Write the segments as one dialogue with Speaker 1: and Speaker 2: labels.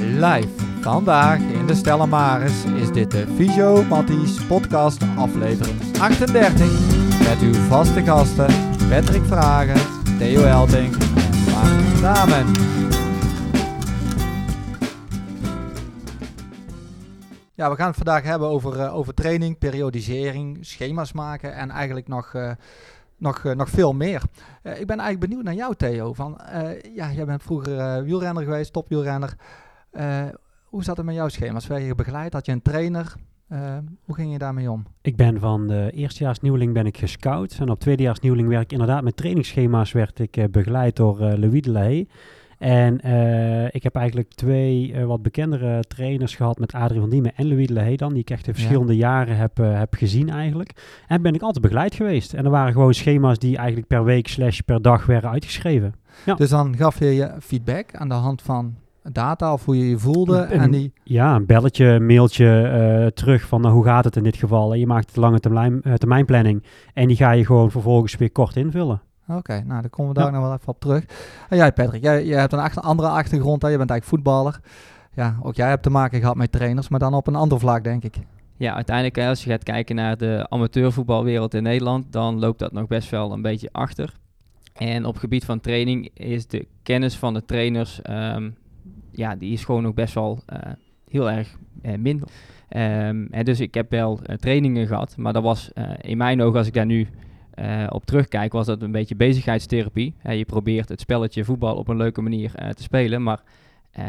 Speaker 1: Live vandaag in de Stella Maris is dit de Visio Matties podcast aflevering 38 met uw vaste gasten Patrick Vragen, Theo Elting en Maarten Damen. Ja, we gaan het vandaag hebben over, uh, over training, periodisering, schema's maken en eigenlijk nog, uh, nog, uh, nog veel meer. ik ben eigenlijk benieuwd naar jou, Theo. Van, ja, jij bent vroeger wielrenner geweest, topwielrenner. Hoe zat het met jouw schema's? Werd je begeleid? Had je een trainer? hoe ging je daarmee om?
Speaker 2: Ik ben van de eerstejaarsnieuweling ben ik gescout. En op tweedejaarsnieuweling werd ik inderdaad met trainingsschema's werd ik begeleid door Louis de Lahey. En uh, ik heb eigenlijk twee uh, wat bekendere trainers gehad met Adrie van Diemen en Louis de Lahey dan, die ik echt in verschillende ja. jaren heb, uh, heb gezien eigenlijk. En ben ik altijd begeleid geweest. En er waren gewoon schema's die eigenlijk per week slash per dag werden uitgeschreven.
Speaker 1: Ja. Dus dan gaf je je feedback aan de hand van data of hoe je je voelde?
Speaker 2: Een,
Speaker 1: en die...
Speaker 2: Ja, een belletje, een mailtje terug van nou, hoe gaat het in dit geval. En je maakt de lange termijn, termijnplanning en die ga je gewoon vervolgens weer kort invullen.
Speaker 1: Oké, okay, nou dan komen we daar ja. nog wel even op terug. En jij Patrick, jij, jij hebt een achter, andere achtergrond, hè? je bent eigenlijk voetballer. Ja, ook jij hebt te maken gehad met trainers, maar dan op een ander vlak denk ik.
Speaker 3: Ja, uiteindelijk als je gaat kijken naar de amateurvoetbalwereld in Nederland, dan loopt dat nog best wel een beetje achter. En op gebied van training is de kennis van de trainers, um, ja, die is gewoon nog best wel uh, heel erg uh, minder. Um, en dus ik heb wel uh, trainingen gehad, maar dat was in mijn ogen, als ik daar nu uh, op terugkijk, was dat een beetje bezigheidstherapie. Uh, je probeert het spelletje voetbal op een leuke manier uh, te spelen, maar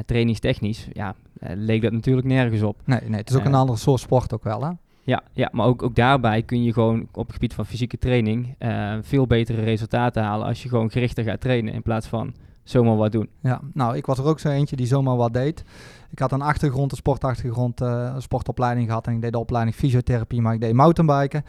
Speaker 3: trainingstechnisch ja, leek dat natuurlijk nergens op.
Speaker 1: Nee, nee het is ook een andere soort sport ook wel, hè?
Speaker 3: Ja, ja maar ook, ook daarbij kun je gewoon op het gebied van fysieke training veel betere resultaten halen als je gewoon gerichter gaat trainen in plaats van zomaar wat doen.
Speaker 1: Ja, nou, ik was er ook zo eentje die zomaar wat deed. Ik had een achtergrond, een sportachtergrond, een sportopleiding gehad en ik deed de opleiding fysiotherapie, maar ik deed mountainbiken.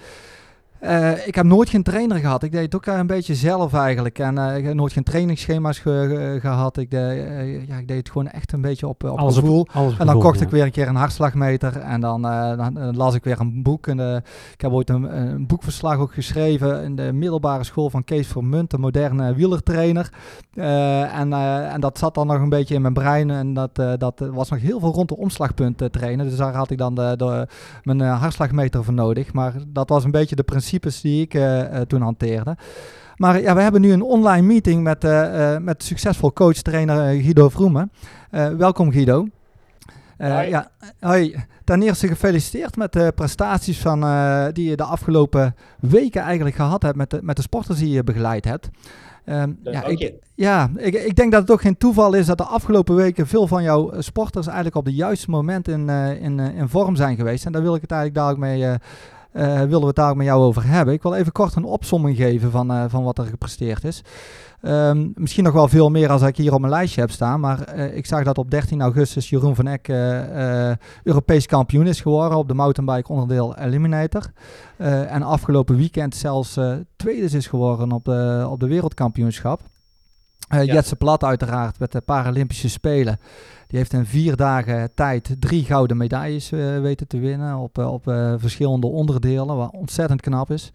Speaker 1: Uh, ik heb nooit geen trainer gehad. Ik deed het ook een beetje zelf eigenlijk. En uh, ik heb nooit geen trainingsschema's ge gehad. Ik deed, uh, ja, ik deed het gewoon echt een beetje op, op alles gevoel. Op, alles en dan gevoel, kocht ja. ik weer een keer een hartslagmeter. En dan, dan las ik weer een boek. En, ik heb ooit een, een, boekverslag ook geschreven in de middelbare school van Kees Vermunt, een moderne wielertrainer. en, en dat zat dan nog een beetje in mijn brein. En dat, dat was nog heel veel rond de omslagpunt trainen. Dus daar had ik dan de, de, mijn hartslagmeter voor nodig. Maar dat was een beetje de principe principes die ik uh, uh, toen hanteerde. Maar ja, we hebben nu een online meeting met, uh, met succesvol coach-trainer Guido Vroemen. welkom Guido.
Speaker 4: Hoi.
Speaker 1: Ja, hoi. Ten eerste gefeliciteerd met de prestaties van, die je de afgelopen weken eigenlijk gehad hebt met de, met de sporters die je begeleid hebt.
Speaker 4: Um, ja, ik,
Speaker 1: ja ik, ik, denk dat het ook geen toeval is dat de afgelopen weken veel van jouw sporters eigenlijk op de juiste moment in, in, in vorm zijn geweest. En daar wil ik het eigenlijk dadelijk mee uh, willen we het daar met jou over hebben. Ik wil even kort een opsomming geven van, uh, van wat er gepresteerd is. Um, misschien nog wel veel meer als ik hier op mijn lijstje heb staan. Maar uh, ik zag dat op 13 augustus Jeroen van Eck Europees kampioen is geworden op de mountainbike onderdeel Eliminator. en afgelopen weekend zelfs tweede is geworden op de, op de wereldkampioenschap. Ja. Jetse Plat uiteraard met de Paralympische Spelen. Die heeft in vier dagen tijd drie gouden medailles uh, weten te winnen op, uh, op verschillende onderdelen, wat ontzettend knap is.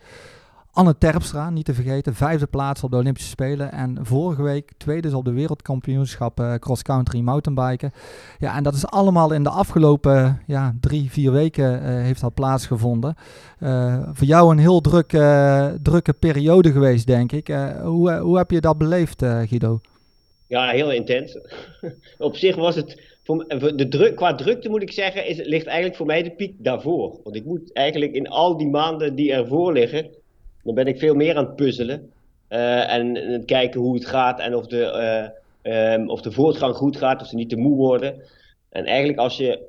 Speaker 1: Anne Terpstra, niet te vergeten, vijfde plaats op de Olympische Spelen. En vorige week tweede op de wereldkampioenschap cross-country mountainbiken. Ja, en dat is allemaal in de afgelopen ja, drie, vier weken heeft dat plaatsgevonden. Voor jou een heel druk, drukke periode geweest, denk ik. hoe, hoe heb je dat beleefd, Guido?
Speaker 4: Ja, heel intens. op zich was het, voor, de druk, qua drukte moet ik zeggen, is, ligt eigenlijk voor mij de piek daarvoor. Want ik moet eigenlijk in al die maanden die ervoor liggen dan ben ik veel meer aan het puzzelen. Uh, en, en, kijken hoe het gaat en of de, uh, um, of de voortgang goed gaat, of ze niet te moe worden. En eigenlijk als je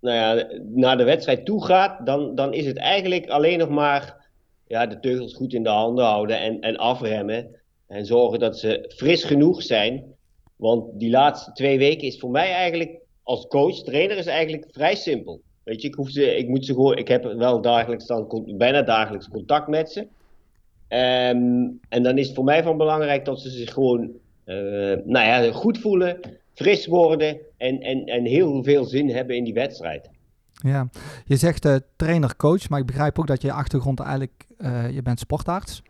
Speaker 4: nou ja, naar de wedstrijd toe gaat, dan, dan is het eigenlijk alleen nog maar ja, de teugels goed in de handen houden en, en afremmen. En zorgen dat ze fris genoeg zijn. Want die laatste twee weken is voor mij eigenlijk als coach, trainer, is eigenlijk vrij simpel. Weet je, ik, hoef ze, ik, moet ze gewoon, ik heb wel dagelijks dan, bijna dagelijks contact met ze. Um, en dan is het voor mij van belangrijk dat ze zich gewoon uh, nou ja, goed voelen, fris worden en, en, en heel veel zin hebben in die wedstrijd.
Speaker 1: Ja, je zegt uh, trainer-coach, maar ik begrijp ook dat je achtergrond eigenlijk, uh, je bent sportarts.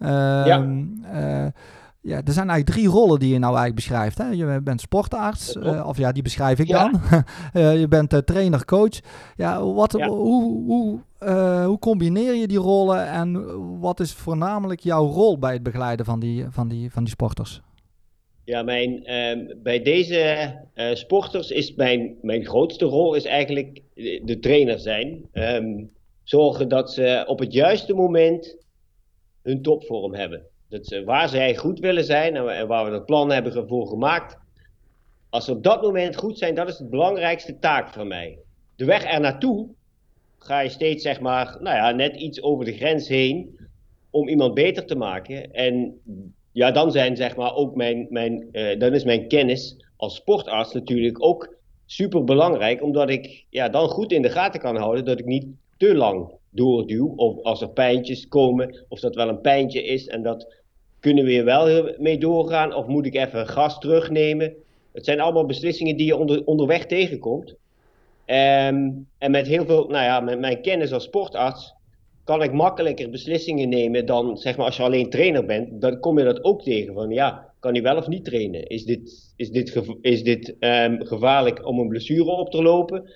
Speaker 1: Uh, ja. Ja, er zijn eigenlijk drie rollen die je nou eigenlijk beschrijft. Hè? Je bent sportarts, eh, of ja, die beschrijf ik
Speaker 4: Ja.
Speaker 1: dan. Eh, je bent eh, trainer, coach. Ja, wat,
Speaker 4: Ja.
Speaker 1: Hoe, hoe, hoe combineer je die rollen en wat is voornamelijk jouw rol bij het begeleiden van die, van die, van die sporters?
Speaker 4: Ja, mijn, ehm, bij deze sporters is mijn, mijn grootste rol is eigenlijk de, de trainer zijn. Ehm, zorgen dat ze op het juiste moment hun topvorm hebben. Dat waar zij goed willen zijn en, wa- en waar we dat plan hebben voor gemaakt. Als ze op dat moment goed zijn, dat is de belangrijkste taak van mij. De weg er naartoe ga je steeds, zeg maar, nou ja, net iets over de grens heen om iemand beter te maken. En ja, dan zijn zeg maar ook mijn, mijn eh, dan is mijn kennis als sportarts natuurlijk ook super belangrijk, omdat ik ja, dan goed in de gaten kan houden dat ik niet te lang doorduw. Of als er pijntjes komen, of dat wel een pijntje is en dat kunnen we hier wel mee doorgaan, of moet ik even gas terugnemen. Het zijn allemaal beslissingen die je onder, onderweg tegenkomt. Ehm, en met heel veel, nou ja, met mijn kennis als sportarts kan ik makkelijker beslissingen nemen dan zeg maar als je alleen trainer bent. Dan kom je dat ook tegen van ja, kan hij wel of niet trainen? Is dit, is dit, is dit ehm, gevaarlijk om een blessure op te lopen?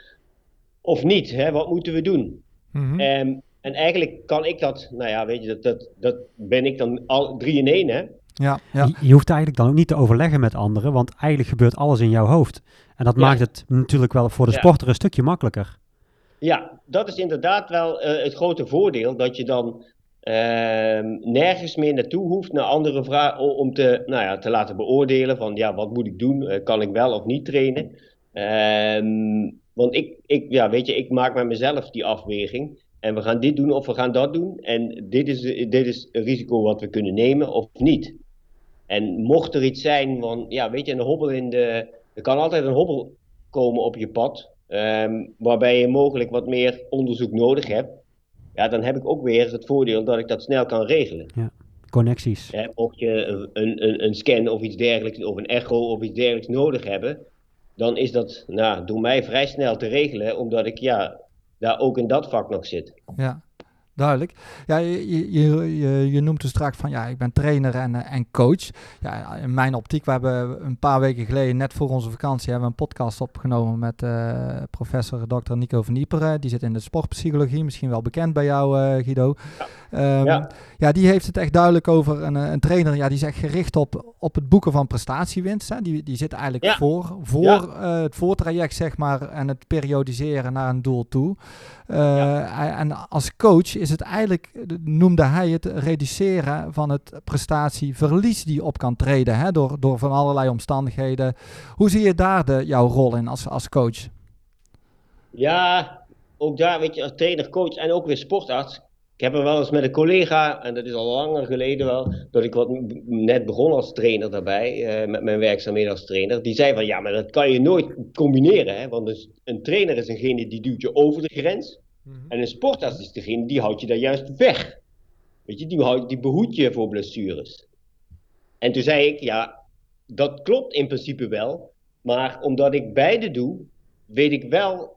Speaker 4: Of niet? Hè? Wat moeten we doen?
Speaker 1: Mhm.
Speaker 4: Ehm, en eigenlijk kan ik dat, nou ja, weet je, dat, dat, dat ben ik dan al drie in één, hè?
Speaker 1: Ja, ja.
Speaker 2: Je, je hoeft eigenlijk dan ook niet te overleggen met anderen, want eigenlijk gebeurt alles in jouw hoofd. En dat
Speaker 4: Ja.
Speaker 2: maakt het natuurlijk wel voor de
Speaker 4: Ja.
Speaker 2: sporter een stukje makkelijker.
Speaker 4: Ja, dat is inderdaad wel eh, het grote voordeel. Dat je dan ehm, nergens meer naartoe hoeft naar andere vragen om te, nou ja, te laten beoordelen van ja, wat moet ik doen? Eh, kan ik wel of niet trainen? Ehm, want ik, ik, ja, weet je, ik maak met mezelf die afweging. En we gaan dit doen of we gaan dat doen. En dit is, dit is een risico wat we kunnen nemen of niet. En mocht er iets zijn van, ja, weet je, een hobbel in de. Er kan altijd een hobbel komen op je pad. ehm, waarbij je mogelijk wat meer onderzoek nodig hebt. Ja, dan heb ik ook weer het voordeel dat ik dat snel kan regelen.
Speaker 2: Connecties.
Speaker 4: Hè, mocht je een, een, een scan of iets dergelijks, of een echo of iets dergelijks nodig hebben, dan is dat nou, door mij vrij snel te regelen, omdat ik ja, daar ook in dat vak nog zit.
Speaker 1: Ja, duidelijk. Ja, je, je, je, je- noemt dus straks van ja, ik ben trainer en, eh, en coach. Ja, in mijn optiek, we hebben een paar weken geleden, net voor onze vakantie, hebben we een podcast opgenomen met eh, professor Dr. Nico van Ieperen. Die zit in de sportpsychologie, misschien wel bekend bij jou, eh, Guido. Ehm,
Speaker 4: Ja.
Speaker 1: ja, die heeft het echt duidelijk over een, een trainer. Ja, die is echt gericht op, op het boeken van prestatiewinst. Hè. Die, die zit eigenlijk
Speaker 4: Ja.
Speaker 1: voor, voor
Speaker 4: Ja.
Speaker 1: het voortraject, zeg maar, en het periodiseren naar een doel toe. En als coach is het eigenlijk, eh, noemde hij het, reduceren van het prestatieverlies die op kan treden hè, door, door van allerlei omstandigheden. Hoe zie je daar de, jouw rol in als, als coach?
Speaker 4: Ja, ook daar, weet je, als trainer, coach en ook weer sportarts. Ik heb er wel eens met een collega, en dat is al langer geleden wel, dat ik wat net begon als trainer daarbij, eh, met mijn werkzaamheden als trainer. Die zei van, ja, maar dat kan je nooit combineren, hè? want dus een trainer is degene die duwt je over de grens. En een sportarts is degene die houdt je daar juist weg. Weet je, die, die behoedt je voor blessures. En toen zei ik, ja, dat klopt in principe wel. Maar omdat ik beide doe, weet ik wel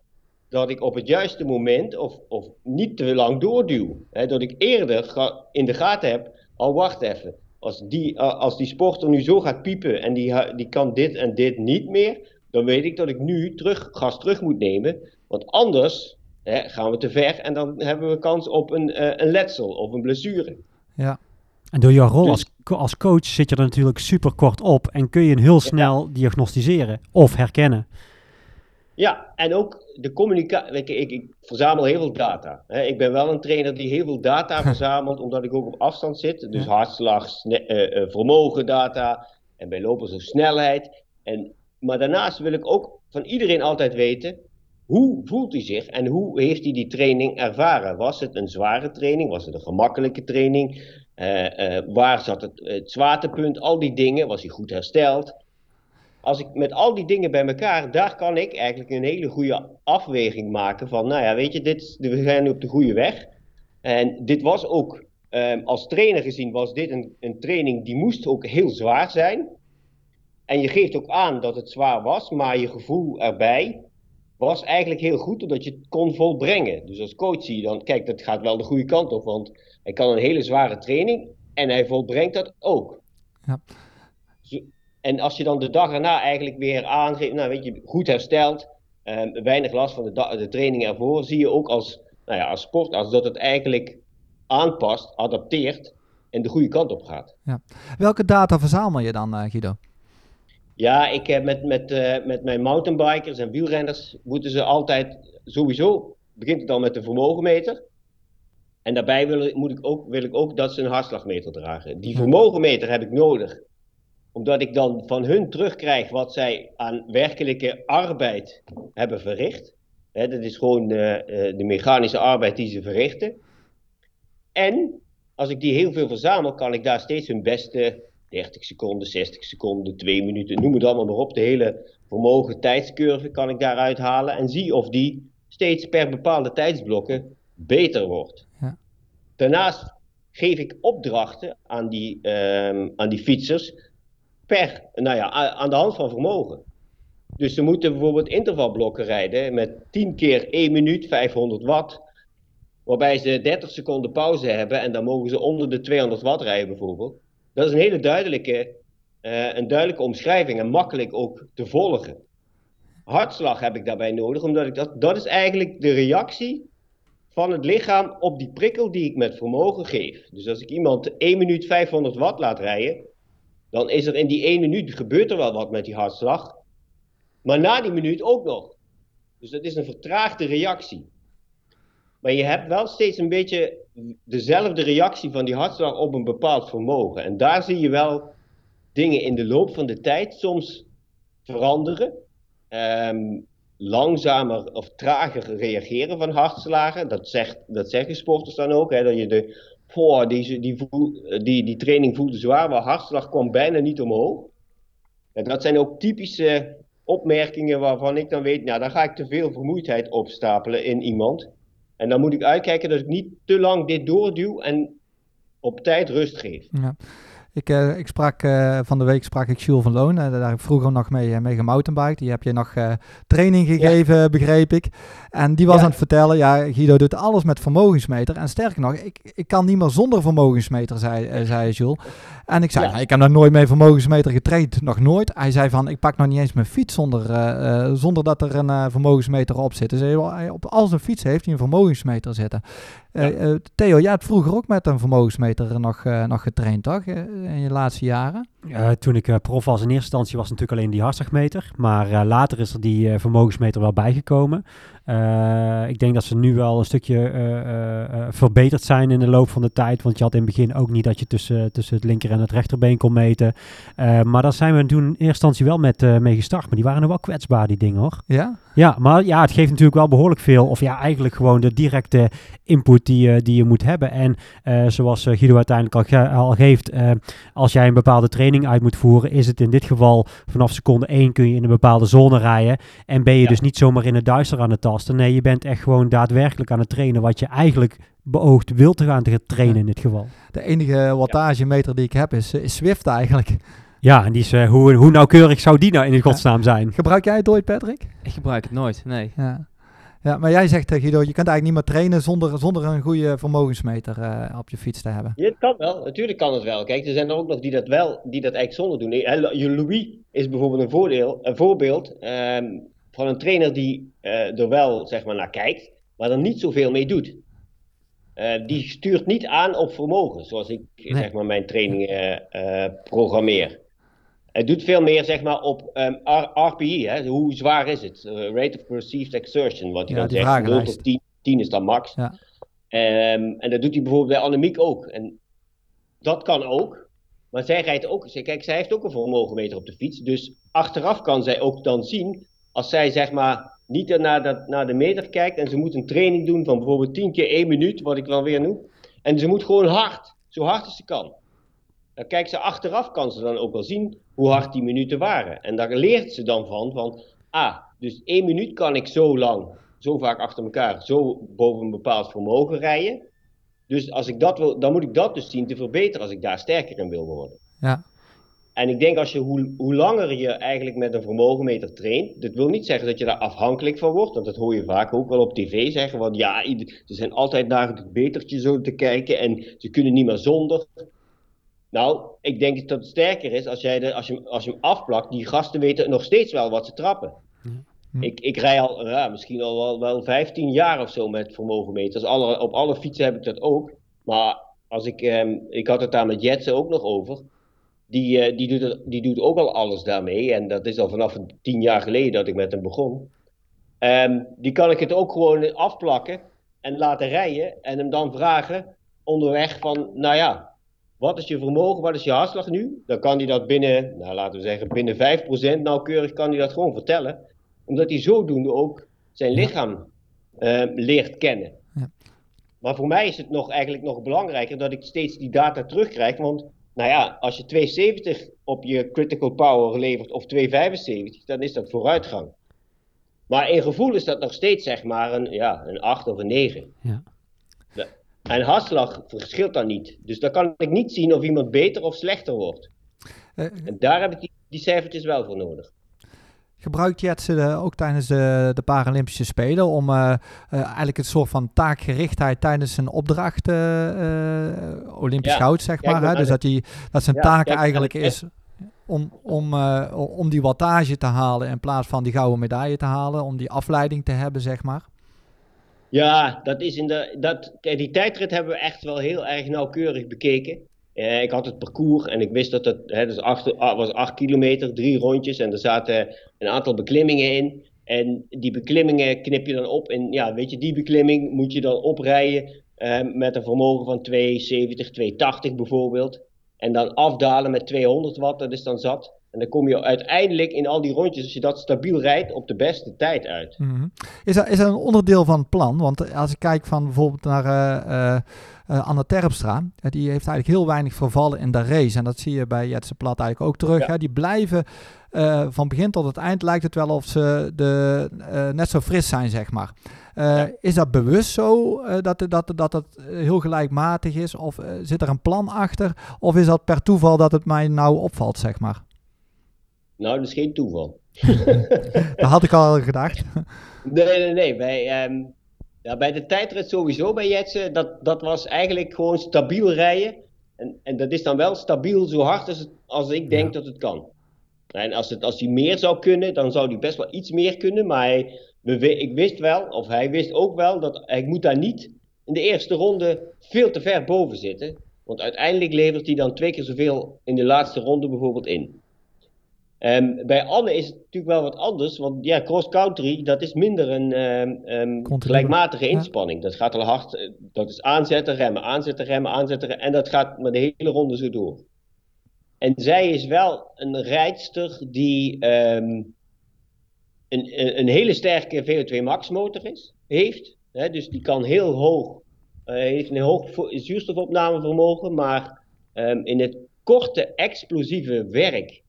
Speaker 4: dat ik op het juiste moment of, of niet te lang doorduw. Dat ik eerder in de gaten heb, al wacht even. Als die, a- als die sporter nu zo gaat piepen en die, die kan dit en dit niet meer, dan weet ik dat ik nu terug, gas terug moet nemen. Want anders hè, gaan we te ver en dan hebben we kans op een, eh, een letsel of een blessure.
Speaker 1: Ja,
Speaker 2: En door jouw rol
Speaker 4: Dus-
Speaker 2: als, als coach zit je er natuurlijk super kort op en kun je hem heel snel diagnosticeren of herkennen.
Speaker 4: Ja, en ook de communicatie. Ik, ik, ik verzamel heel veel data. Hè. Ik ben wel een trainer die heel veel data verzamelt, omdat ik ook op afstand zit. Dus hartslag, eh, vermogen data en bij lopers ook snelheid. En, maar daarnaast wil ik ook van iedereen altijd weten, hoe voelt hij zich en hoe heeft hij die training ervaren? Was het een zware training? Was het een gemakkelijke training? Eh, eh, waar zat het, zwaartepunt? Al die dingen. Was hij goed hersteld? als ik met al die dingen bij elkaar, daar kan ik eigenlijk een hele goede afweging maken van, nou ja, weet je, dit, we zijn nu op de goede weg. En dit was ook, ehm, als trainer gezien, was dit een, een training die moest ook heel zwaar zijn. En je geeft ook aan dat het zwaar was, maar je gevoel erbij was eigenlijk heel goed, omdat je het kon volbrengen. Dus als coach zie je dan, kijk, dat gaat wel de goede kant op, want hij kan een hele zware training en hij volbrengt dat ook.
Speaker 1: Ja.
Speaker 4: Zo- en als je dan de dag erna eigenlijk weer aangeeft, nou weet je, goed hersteld, ehm, weinig last van de, de training ervoor, zie je ook als, nou ja, als sportarts dat het eigenlijk aanpast, adapteert en de goede kant op gaat.
Speaker 1: Welke data verzamel je dan, eh, Guido?
Speaker 4: Ja, ik heb met, met, eh, met mijn mountainbikers en wielrenners moeten ze altijd sowieso begint het al met de vermogenmeter. En daarbij wil, ik- moet ik ook, wil ik ook dat ze een hartslagmeter dragen. Die vermogenmeter heb ik nodig, omdat ik dan van hun terugkrijg wat zij aan werkelijke arbeid hebben verricht. Dat is gewoon eh, eh, de mechanische arbeid die ze verrichten. En als ik die heel veel verzamel, kan ik daar steeds hun beste 30 seconden, 60 seconden, 2 minuten, noem het allemaal maar op. De hele vermogen tijdscurve kan ik daaruit halen en zie of die steeds per bepaalde tijdsblokken beter wordt.
Speaker 1: Ja.
Speaker 4: Daarnaast geef ik opdrachten aan die, ehm, aan die fietsers per, nou ja, aan de hand van vermogen. Dus ze moeten bijvoorbeeld intervalblokken rijden met 10 keer 1 minuut 500 watt. Waarbij ze 30 seconden pauze hebben en dan mogen ze onder de 200 watt rijden bijvoorbeeld. Dat is een hele duidelijke, eh, een duidelijke omschrijving en makkelijk ook te volgen. Hartslag heb ik daarbij nodig, omdat ik dat, dat is eigenlijk de reactie van het lichaam op die prikkel die ik met vermogen geef. Dus als ik iemand 1 minuut 500 watt laat rijden, dan is er in die 1 minuut gebeurt er wel wat met die hartslag. Maar na die minuut ook nog. Dus dat is een vertraagde reactie. Maar je hebt wel steeds een beetje dezelfde reactie van die hartslag op een bepaald vermogen. En daar zie je wel dingen in de loop van de tijd soms veranderen. Ehm, langzamer of trager reageren van hartslagen. Dat, zegt, dat zeggen sporters dan ook. Hè, dat je de, die, die, die, die training voelde zwaar, maar hartslag kwam bijna niet omhoog. En dat zijn ook typische opmerkingen waarvan ik dan weet, nou dan ga ik te veel vermoeidheid opstapelen in iemand. En dan moet ik uitkijken dat ik niet te lang dit doorduw en op tijd rust geef.
Speaker 1: Ja. Ik, eh, ik sprak eh, van de week sprak ik Jules van Loon. eh, daar heb ik vroeger nog mee, mee gemountainbiked. Die heb je nog training gegeven, begreep ik. En die was
Speaker 4: Ja.
Speaker 1: aan het vertellen, ja, Guido doet alles met vermogensmeter. En sterker nog, ik, ik kan niet meer zonder vermogensmeter, zei, zei Jules. En ik zei,
Speaker 4: Ja.
Speaker 1: nou, ik heb nog nooit mee vermogensmeter getraind, nog nooit. Hij zei van, ik pak nog niet eens mijn fiets zonder, zonder dat er een vermogensmeter op zit. Dus hij, hij- op al zijn fiets heeft hij een vermogensmeter zitten. Eh,
Speaker 4: Ja.
Speaker 1: eh, Theo, jij hebt vroeger ook met een vermogensmeter nog, eh, nog getraind, toch? In je laatste jaren?
Speaker 2: Toen ik eh, prof was in eerste instantie was het natuurlijk alleen die hartslagmeter. Maar eh, later is er die eh, vermogensmeter wel bijgekomen. Ik denk dat ze nu wel een stukje verbeterd zijn in de loop van de tijd. Want je had in het begin ook niet dat je tussen, tussen het linker en het rechterbeen kon meten. Maar daar zijn we toen in eerste instantie wel met, mee gestart. Maar die waren nog wel kwetsbaar, die dingen hoor.
Speaker 1: Ja?
Speaker 2: Ja, maar ja, het geeft natuurlijk wel behoorlijk veel. Of ja, eigenlijk gewoon de directe input die, je die je moet hebben. En zoals Guido uiteindelijk al, ge- al geeft, als jij een bepaalde training uit moet voeren, is het in dit geval vanaf seconde 1 kun je in een bepaalde zone rijden. En ben je
Speaker 4: Ja.
Speaker 2: dus niet zomaar in het duister aan het tasten. Nee, je bent echt gewoon daadwerkelijk aan het trainen wat je eigenlijk beoogt wil te gaan te trainen
Speaker 1: Ja.
Speaker 2: in dit geval.
Speaker 1: De enige wattagemeter die ik heb is, eh, is Swift eigenlijk.
Speaker 2: Ja, en die is, eh, hoe, hoe nauwkeurig zou die nou in godsnaam zijn?
Speaker 1: Gebruik jij het ooit, Patrick?
Speaker 3: Ik gebruik het nooit, nee.
Speaker 1: Ja. Ja, maar jij zegt, eh, Guido, je kunt eigenlijk niet meer trainen zonder, zonder een goede vermogensmeter eh, op je fiets te hebben.
Speaker 4: Ja, het kan wel, natuurlijk kan het wel. Kijk, er zijn er ook nog die dat wel, die dat eigenlijk zonder doen. Eh, Je Louis is bijvoorbeeld een, voordeel, een voorbeeld ehm, van een trainer die er wel zeg maar, naar kijkt, maar er niet zoveel mee doet. Die stuurt niet aan op vermogen, zoals ik
Speaker 2: Nee.
Speaker 4: zeg maar, mijn trainingen programmeer. Het doet veel meer zeg maar, op ehm, R- RPE, hè? hoe zwaar is het? Eh, rate of Perceived Exertion, wat hij
Speaker 1: Ja,
Speaker 4: dan zegt. 0
Speaker 1: vragenlijst.
Speaker 4: tot 10, 10 is dan max.
Speaker 1: Ja.
Speaker 4: Ehm, en dat doet hij bijvoorbeeld bij Annemiek ook. En dat kan ook. Maar zij rijdt ook. Kijk, zij heeft ook een vermogenmeter op de fiets. Dus achteraf kan zij ook dan zien. Als zij zeg maar niet naar, dat, naar de meter kijkt. En ze moet een training doen van bijvoorbeeld 10 keer 1 minuut. Wat ik dan weer noem. En ze moet gewoon hard. Zo hard als ze kan. Dan kijkt ze achteraf. Kan ze dan ook wel zien hoe hard die minuten waren. En daar leert ze dan van. Van ah, dus 1 minuut kan ik zo lang. Zo vaak achter elkaar. Zo boven een bepaald vermogen rijden. Dus als ik dat wil, dan moet ik dat dus zien te verbeteren als ik daar sterker in wil worden.
Speaker 1: Ja.
Speaker 4: En ik denk als je hoe, hoe langer je eigenlijk met een vermogenmeter traint, dat wil niet zeggen dat je daar afhankelijk van wordt, want dat hoor je vaak ook wel op tv zeggen, want ja, ze zijn altijd naar het betertje zo te kijken en ze kunnen niet meer zonder. Nou, ik denk dat het sterker is als, jij de, als, je, als je hem afplakt. Die gasten weten nog steeds wel wat ze trappen.
Speaker 1: Hm.
Speaker 4: Ik, ik rij al ja, misschien al wel, wel 15 jaar of zo met vermogenmeters. Alle, op alle fietsen heb ik dat ook. Maar als ik, ehm, ik had het daar met Jetsen ook nog over. Die, eh, die, doet het, die doet ook al alles daarmee. En dat is al vanaf tien jaar geleden dat ik met hem begon. Ehm, die kan ik het ook gewoon afplakken en laten rijden. En hem dan vragen onderweg van, nou ja, wat is je vermogen, wat is je hartslag nu? Dan kan hij dat binnen, nou laten we zeggen, binnen 5% nauwkeurig kan hij dat gewoon vertellen. Omdat hij zodoende ook zijn lichaam ehm, leert kennen.
Speaker 1: Ja.
Speaker 4: Maar voor mij is het nog, eigenlijk nog belangrijker dat ik steeds die data terugkrijg. Want nou ja, als je 270 op je critical power levert of 275, dan is dat vooruitgang. Maar in gevoel is dat nog steeds zeg maar een, ja, een 8 of een 9.
Speaker 2: Ja.
Speaker 4: En hartslag verschilt dan niet. Dus dan kan ik niet zien of iemand beter of slechter wordt.
Speaker 1: Eh,
Speaker 4: En daar heb ik die, die cijfertjes wel voor nodig.
Speaker 1: Gebruikt Jetsen eh, ook tijdens de, de Paralympische Spelen om eh, eh, eigenlijk een soort van taakgerichtheid tijdens een opdracht eh, eh, Olympisch
Speaker 4: Ja.
Speaker 1: goud, zeg maar. Hè? Dus dat, die, dat zijn
Speaker 4: Ja,
Speaker 1: taak eigenlijk is om, om, eh, om die wattage te halen in plaats van die gouden medaille te halen, om die afleiding te hebben, zeg maar.
Speaker 4: Ja, dat is in de, dat, die tijdrit hebben we echt wel heel erg nauwkeurig bekeken. Eh, ik had het parcours en ik wist dat het hè, dus acht, ah, was 8 kilometer, drie rondjes en er zaten een aantal beklimmingen in. En die beklimmingen knip je dan op. En ja, weet je, die beklimming moet je dan oprijden eh, met een vermogen van 270, 280 bijvoorbeeld. En dan afdalen met 200 watt, dat is dan zat. En dan kom je uiteindelijk in al die rondjes, als je dat stabiel rijdt, op de beste tijd uit.
Speaker 1: Mhm. Is, dat, is dat een onderdeel van het plan? Want als ik kijk van bijvoorbeeld naar eh, eh, eh, Anne Terpstra, eh, die heeft eigenlijk heel weinig vervallen in de race. En dat zie je bij Jetse Plat eigenlijk ook terug.
Speaker 4: Ja.
Speaker 1: Hè? Die blijven eh, van begin tot het eind lijkt het wel of ze de, eh, net zo fris zijn, zeg maar. Eh,
Speaker 4: Ja.
Speaker 1: Is dat bewust zo, eh, dat, dat, dat het heel gelijkmatig is? Of eh, zit er een plan achter? Of is dat per toeval dat het mij nou opvalt, zeg maar?
Speaker 4: Nou, dat is geen toeval.
Speaker 1: Dat had ik al gedacht.
Speaker 4: Nee, nee, nee. Bij, ehm, ja, bij de tijdrit sowieso bij Jetsen, dat, dat was eigenlijk gewoon stabiel rijden. En, en dat is dan wel stabiel zo hard als, het, als ik denk
Speaker 2: Ja.
Speaker 4: dat het kan. En als, het, als hij meer zou kunnen, dan zou hij best wel iets meer kunnen. Maar hij, we, wi- ik wist wel, of hij wist ook wel, dat hij moet daar niet in de eerste ronde veel te ver boven zitten. Want uiteindelijk levert hij dan twee keer zoveel in de laatste ronde bijvoorbeeld in. Ehm, bij Anne is het natuurlijk wel wat anders, want ja, cross-country, dat is minder een ehm, ehm, gelijkmatige
Speaker 1: Ja.
Speaker 4: inspanning. Dat gaat al hard, eh, dat is aanzetten, remmen, aanzetten, remmen, aanzetten, remmen, en dat gaat maar de hele ronde zo door. En zij is wel een rijdster die een, een, hele sterke VO2 max motor is, heeft. Hè, dus die kan heel hoog, eh, heeft een hoog zuurstofopnamevermogen, maar in het korte explosieve werk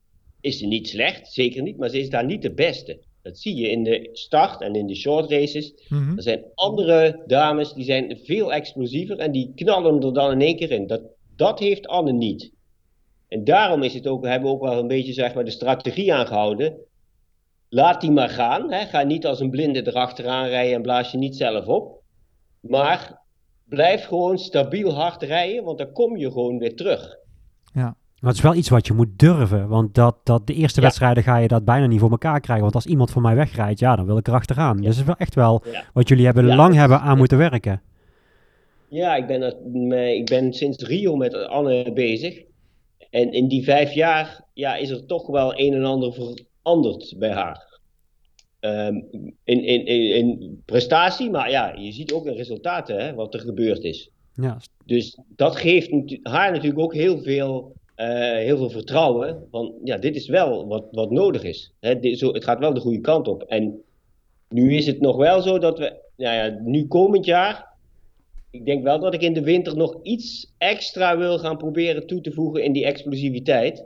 Speaker 4: is ze niet slecht, zeker niet, maar ze is daar niet de beste. Dat zie je in de start en in de short races.
Speaker 1: Mhm.
Speaker 4: Er zijn andere dames die zijn veel explosiever en die knallen er dan in één keer in. Dat, dat heeft Anne niet. En daarom is het ook, hebben we ook wel een beetje zeg maar, de strategie aangehouden. Laat die maar gaan. Hè. Ga niet als een blinde erachteraan rijden en blaas je niet zelf op. Maar blijf gewoon stabiel hard rijden, want dan kom je gewoon weer terug.
Speaker 2: Maar het is wel iets wat je moet durven. Want dat, dat de eerste
Speaker 4: Ja.
Speaker 2: wedstrijden ga je dat bijna niet voor elkaar krijgen. Want als iemand voor mij wegrijdt, ja, dan wil ik erachteraan.
Speaker 4: Ja.
Speaker 2: Dus het is wel echt wel
Speaker 4: Ja.
Speaker 2: wat jullie hebben lang hebben aan moeten werken.
Speaker 4: Ja, ik ben, er- ik ben sinds Rio met Anne bezig. En in die vijf jaar ja, is er toch wel een en ander veranderd bij haar. Ehm, in, in, in, in prestatie, maar ja, je ziet ook in resultaten hè, wat er gebeurd is.
Speaker 2: Ja,
Speaker 4: Dus dat geeft haar natuurlijk ook heel veel, heel veel vertrouwen. Van ja, dit is wel wat, wat nodig is. Hè, dit, zo, het gaat wel de goede kant op. En nu is het nog wel zo dat we, nou ja, nu komend jaar. Ik denk wel dat ik in de winter nog iets extra wil gaan proberen toe te voegen in die explosiviteit.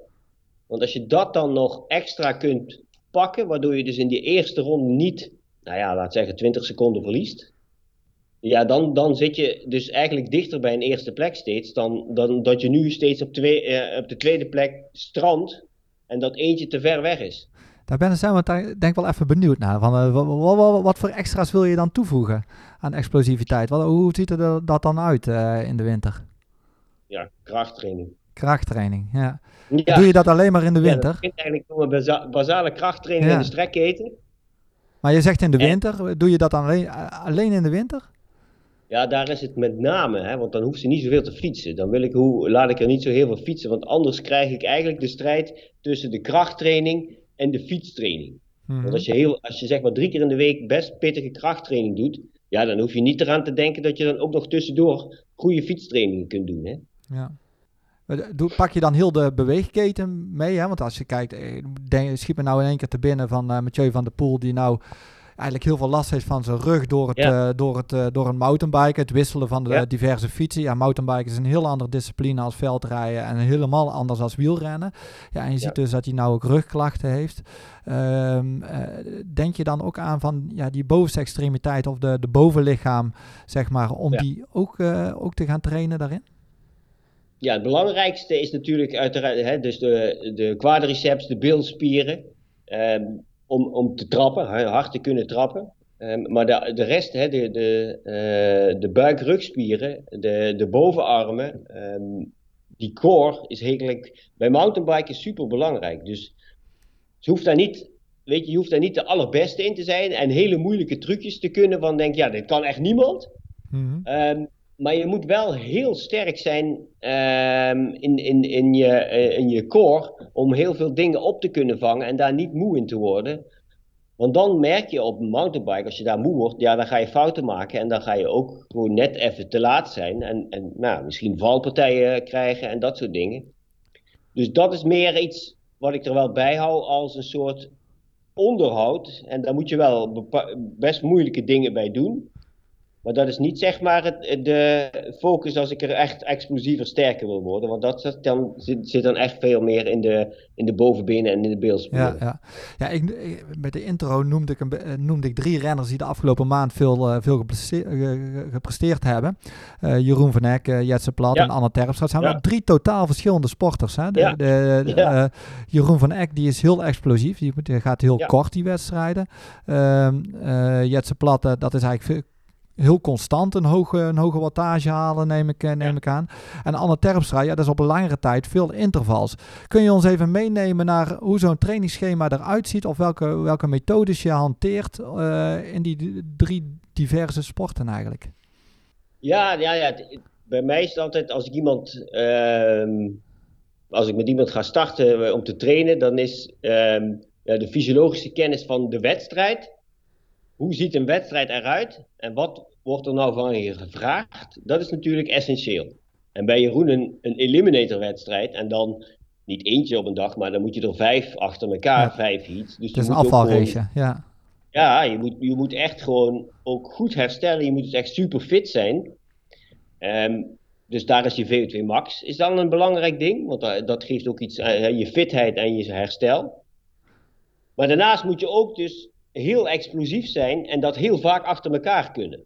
Speaker 4: Want als je dat dan nog extra kunt pakken, waardoor je dus in die eerste ronde niet, nou ja, laat zeggen 20 seconden verliest. Ja, dan, dan zit je dus eigenlijk dichter bij een eerste plek steeds dan, dan dat je nu steeds op, twee, eh, op de tweede plek strandt en dat eentje te ver weg is.
Speaker 1: Daar ben ik zelf denk ik wel even benieuwd naar. Van, eh, wa- wa- wa- wat voor extra's wil je dan toevoegen aan explosiviteit? Wat, hoe ziet er dat dan uit eh, in de winter?
Speaker 4: Ja, krachttraining.
Speaker 1: Krachttraining, ja.
Speaker 4: Ja.
Speaker 1: Doe je dat alleen maar in de
Speaker 4: Ja,
Speaker 1: winter?
Speaker 4: begint eigenlijk door een basale krachttraining
Speaker 1: Ja.
Speaker 4: in de strekketen.
Speaker 1: Maar je zegt in de
Speaker 4: En-
Speaker 1: winter, doe je dat alleen, alleen in de winter?
Speaker 4: Ja, daar is het met name, hè, want dan hoeft ze niet zoveel te fietsen. Dan wil ik, hoe, laat ik er niet zo heel veel fietsen, want anders krijg ik eigenlijk de strijd tussen de krachttraining en de fietstraining.
Speaker 1: Mhm.
Speaker 4: Want als je, heel, als je zeg maar drie keer in de week best pittige krachttraining doet, ja, dan hoef je niet eraan te denken dat je dan ook nog tussendoor goede fietstrainingen kunt doen. Hè?
Speaker 1: Ja. Doe- Pak je dan heel de beweegketen mee? Hè? Want als je kijkt, eh, denk, schiet me nou in één keer te binnen van eh Mathieu van der Poel, die nou eigenlijk heel veel last heeft van zijn rug door, het,
Speaker 4: Ja.
Speaker 1: eh, door, het, eh, door een mountainbike, het wisselen van de
Speaker 4: Ja.
Speaker 1: diverse fietsen. Ja, mountainbiken is een heel andere discipline als veldrijden en helemaal anders als wielrennen. Ja, en je ziet dus dat hij nou ook rugklachten heeft. Ehm, eh, denk je dan ook aan van ja, die bovenste extremiteit of de, de bovenlichaam, zeg maar, om die ook, ook te gaan trainen daarin?
Speaker 4: Ja, het belangrijkste is natuurlijk uiteraard hè, dus de, de quadriceps, de bilspieren, ehm, om, om te trappen, hard te kunnen trappen. Ehm, maar de, de rest, hè, de, de, eh, de buik-rugspieren, de, de bovenarmen, ehm, die core is eigenlijk bij mountainbiken super belangrijk. Dus je hoeft daar niet, weet je, je hoeft daar niet de allerbeste in te zijn en hele moeilijke trucjes te kunnen. Van denk, ja, dit kan echt niemand.
Speaker 1: Mhm.
Speaker 4: Ehm, maar je moet wel heel sterk zijn ehm, in, in, in, je, eh, in je core om heel veel dingen op te kunnen vangen en daar niet moe in te worden. Want dan merk je op een mountainbike, als je daar moe wordt, ja, dan ga je fouten maken en dan ga je ook gewoon net even te laat zijn en, en nou, misschien valpartijen krijgen en dat soort dingen. Dus dat is meer iets wat ik er wel bij hou als een soort onderhoud. En daar moet je wel best moeilijke dingen bij doen. Maar dat is niet zeg maar het, de focus als ik er echt explosiever sterker wil worden. Want dat zit dan, zit, zit dan echt veel meer in de, in de bovenbenen en in de beelspieren.
Speaker 1: Ja, ja. ja ik, ik- met de intro noemde ik, een, eh, noemde ik drie renners die de afgelopen maand veel, eh, veel ge- gepresteerd hebben. Eh, Jeroen van Eck, uh, Jetse Plat
Speaker 4: Ja.
Speaker 1: en Anne Terpstra. Het zijn
Speaker 4: Ja.
Speaker 1: wel drie totaal verschillende sporters. Hè? De,
Speaker 4: Ja.
Speaker 1: de, eh, Jeroen van Eck die is heel explosief. Die, gaat heel kort die wedstrijden. Ehm eh, Jetse Plat, eh, dat is eigenlijk veel, heel constant een hoge, een hoge wattage halen, neem ik, eh, neem
Speaker 4: Ja.
Speaker 1: ik aan. En Anne Terpstra, ja, dat is op een langere tijd veel intervals. Kun je ons even meenemen naar hoe zo'n trainingsschema eruit ziet of welke, welke methodes je hanteert eh, in die drie diverse sporten eigenlijk?
Speaker 4: Ja, ja, ja. Bij mij is het altijd als ik iemand, ehm, als ik met iemand ga starten eh, om te trainen, dan is ehm, de fysiologische kennis van de wedstrijd. Hoe ziet een wedstrijd eruit en wat wordt er nou van je gevraagd? Dat is natuurlijk essentieel. En bij Jeroen een, een eliminator wedstrijd en dan niet eentje op een dag, maar dan moet je er vijf achter elkaar,
Speaker 1: Ja.
Speaker 4: vijf heats. Dus
Speaker 1: Het is een afvalrace, ja.
Speaker 4: ja, je moet, je moet echt gewoon ook goed herstellen. Je moet dus echt super fit zijn. Ehm, dus daar is je VO2 max is dan een belangrijk ding. Want dat, dat geeft ook iets aan je fitheid en je herstel. Maar daarnaast moet je ook dus heel explosief zijn en dat heel vaak achter elkaar kunnen.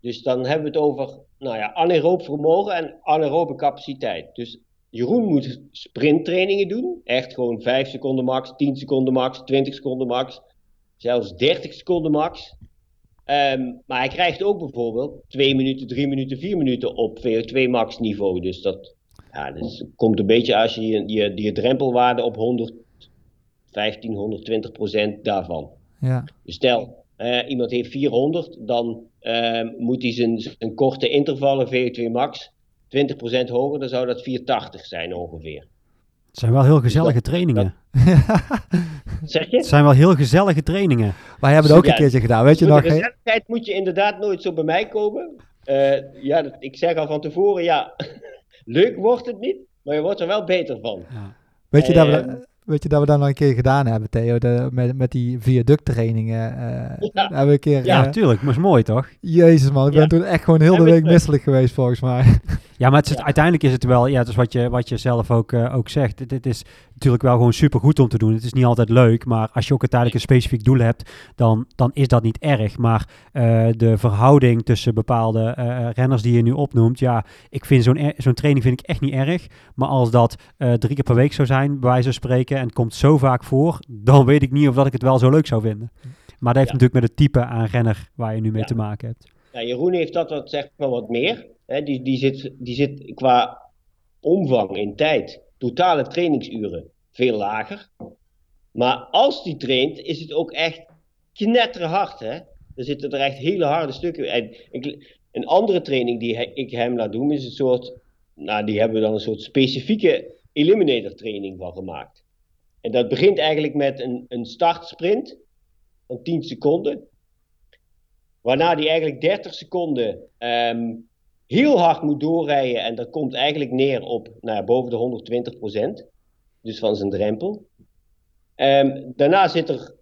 Speaker 4: Dus dan hebben we het over nou ja, anaeroop vermogen en anaerobe capaciteit. Dus Jeroen moet sprinttrainingen doen. Echt gewoon 5 seconden max, 10 seconden max, 20 seconden max zelfs 30 seconden max. Ehm, maar hij krijgt ook bijvoorbeeld 2 minuten, 3 minuten, 4 minuten op VO2 max niveau. Dus dat, ja, dat komt een beetje als je je, je, je drempelwaarde op 115, 120 procent daarvan.
Speaker 1: ja.
Speaker 4: Dus stel, eh, iemand heeft 400, dan moet hij zijn, zijn korte intervallen VO2 max 20% hoger, dan zou dat 480 zijn ongeveer.
Speaker 2: Het zijn wel heel gezellige trainingen.
Speaker 4: Zeg je?
Speaker 2: Het zijn wel heel gezellige trainingen.
Speaker 1: Wij hebben het ook een keertje gedaan, weet je nog?
Speaker 4: gezelligheid moet je inderdaad nooit zo bij mij komen. Eh, ja, dat- ik zeg al van tevoren, ja, leuk wordt het niet, maar je wordt er wel beter van.
Speaker 2: Ja.
Speaker 1: Weet je, dat we,
Speaker 4: Ehm.
Speaker 1: dat- weet je dat we dat nog een keer gedaan hebben, Theo? De, met, met die viaducttrainingen. eh
Speaker 4: Ja.
Speaker 1: hebben we een keer...
Speaker 2: Ja, natuurlijk. Maar is mooi, toch?
Speaker 1: Jezus man, ik ben
Speaker 4: Ja.
Speaker 1: toen echt gewoon heel de week
Speaker 4: we-
Speaker 1: misselijk geweest volgens mij.
Speaker 2: Ja, maar het is,
Speaker 4: Ja.
Speaker 2: uiteindelijk is het wel, ja, het is wat je, wat je zelf ook, eh, ook zegt. Het, het is natuurlijk wel gewoon super goed om te doen. Het is niet altijd leuk, maar als je ook uiteindelijk een specifiek doel hebt, dan, dan is dat niet erg. Maar eh, de verhouding tussen bepaalde eh, renners die je nu opnoemt, ja, ik vind zo'n er- zo'n training vind ik echt niet erg. Maar als dat eh, drie keer per week zou zijn, bij wijze van spreken, en het komt zo vaak voor, dan weet ik niet of dat ik het wel zo leuk zou vinden. Maar dat heeft
Speaker 4: Ja.
Speaker 2: natuurlijk met het type aan renner waar je nu mee
Speaker 4: Ja.
Speaker 2: te maken hebt.
Speaker 4: Ja, Jeroen heeft dat wat, zeg maar wat meer. Die, die, zit, die zit qua omvang in tijd, totale trainingsuren, veel lager. Maar als die traint, is het ook echt knetterhard. Hè? Er zitten er echt hele harde stukken. Een andere training die ik hem laat doen, is een soort. Nou, die hebben we dan een soort specifieke eliminator training van gemaakt. En dat begint eigenlijk met een, een startsprint van 10 seconden. Waarna die eigenlijk 30 seconden ehm, heel hard moet doorrijden. En dat komt eigenlijk neer op nou boven de 120%. Dus van zijn drempel. Ehm, daarna zit er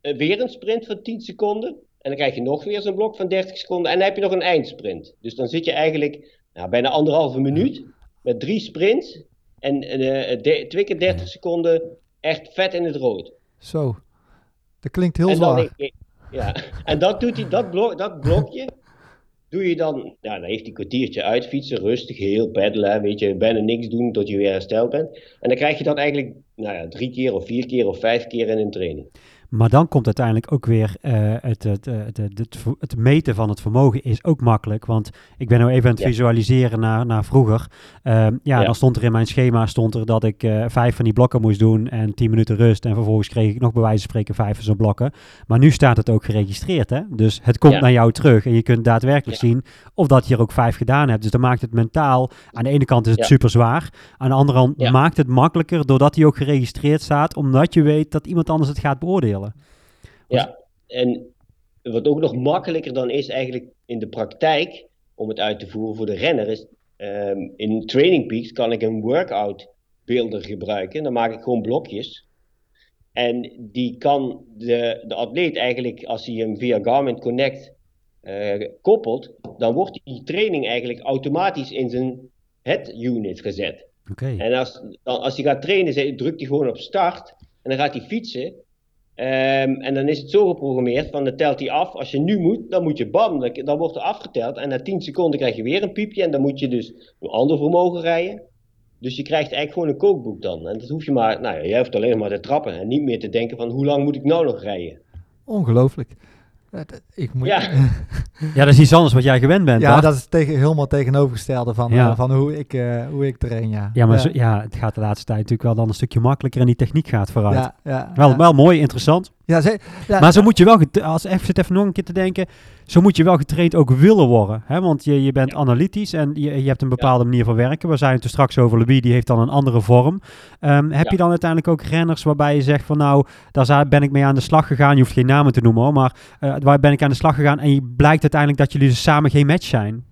Speaker 4: eh, weer een sprint van 10 seconden. En dan krijg je nog weer zo'n blok van 30 seconden. En dan heb je nog een eindsprint. Dus dan zit je eigenlijk nou, bijna anderhalve minuut met drie sprints. En eh, de- twee keer 30 seconden echt vet in het rood.
Speaker 1: Zo. Dat klinkt heel zwaar.
Speaker 4: ja, en dat doet hij, dat, blok, dat blokje, doe je dan, ja, dan heeft hij een kwartiertje uitfietsen, rustig, heel peddelen, weet je, bijna niks doen tot je weer hersteld bent. En dan krijg je dat eigenlijk, nou ja, drie keer of vier keer of vijf keer in een training.
Speaker 2: Maar dan komt uiteindelijk ook weer eh, het, het, het, het, het, het meten van het vermogen is ook makkelijk. Want ik ben nou even aan het
Speaker 4: Ja.
Speaker 2: visualiseren naar, naar vroeger. Ehm, ja,
Speaker 4: Ja.
Speaker 2: dan stond er in mijn schema stond er dat ik eh, vijf van die blokken moest doen en tien minuten rust. En vervolgens kreeg ik nog bij wijze van spreken vijf van zo'n blokken. Maar nu staat het ook geregistreerd. Hè? Dus het komt
Speaker 4: Ja.
Speaker 2: naar jou terug. En je kunt daadwerkelijk zien of dat je er ook vijf gedaan hebt. Dus dan maakt het mentaal. Aan de ene kant is het super zwaar. Aan de andere kant maakt het makkelijker doordat hij ook geregistreerd staat. Omdat je weet dat iemand anders het gaat beoordelen.
Speaker 4: Ja, en wat ook nog makkelijker dan is eigenlijk in de praktijk, om het uit te voeren voor de renner, is ehm, in Training Peaks kan ik een workout beelder gebruiken. Dan maak ik gewoon blokjes. En die kan de, de atleet eigenlijk, als hij hem via Garmin Connect eh, koppelt, dan wordt die training eigenlijk automatisch in zijn head unit gezet.
Speaker 2: Oké.
Speaker 4: En als, als hij gaat trainen, drukt hij gewoon op start. En dan gaat hij fietsen. Ehm, en dan is het zo geprogrammeerd, van dan telt hij af. Als je nu moet, dan moet je bam, dan, wordt er afgeteld. En na 10 seconden krijg je weer een piepje. En dan moet je dus een ander vermogen rijden. Dus je krijgt eigenlijk gewoon een kookboek dan. En dat hoef je maar, nou ja, jij hoeft alleen maar te trappen. En niet meer te denken van, hoe lang moet ik nou nog rijden?
Speaker 1: Ongelooflijk. Ik moet,
Speaker 4: Ja.
Speaker 2: Ja, dat is iets anders wat jij gewend bent.
Speaker 1: ja,
Speaker 2: Bart.
Speaker 1: dat is tegen, helemaal tegenovergestelde van,
Speaker 2: Ja.
Speaker 1: eh, van hoe, ik, eh, hoe ik train. Ja,
Speaker 2: Ja, maar
Speaker 1: ja.
Speaker 2: Zo, ja, het gaat de laatste tijd natuurlijk wel dan een stukje makkelijker en die techniek gaat vooruit.
Speaker 1: Ja, ja,
Speaker 2: Wel,
Speaker 1: ja.
Speaker 2: wel mooi, interessant.
Speaker 1: Ja, ze- ja,
Speaker 2: maar zo moet je wel, als even zit even nog een keer te denken, zo moet je wel getraind ook willen worden. Hè? Want je, je bent
Speaker 4: Ja.
Speaker 2: analytisch en je, je hebt een bepaalde manier van werken. We zeiden het er straks over Louis, die heeft dan een andere vorm. Ehm, heb
Speaker 4: Ja.
Speaker 2: je dan uiteindelijk ook renners waarbij je zegt van nou, daar ben ik mee aan de slag gegaan. Je hoeft geen namen te noemen hoor, maar eh, waar ben ik aan de slag gegaan en je blijkt uiteindelijk dat jullie dus samen geen match zijn.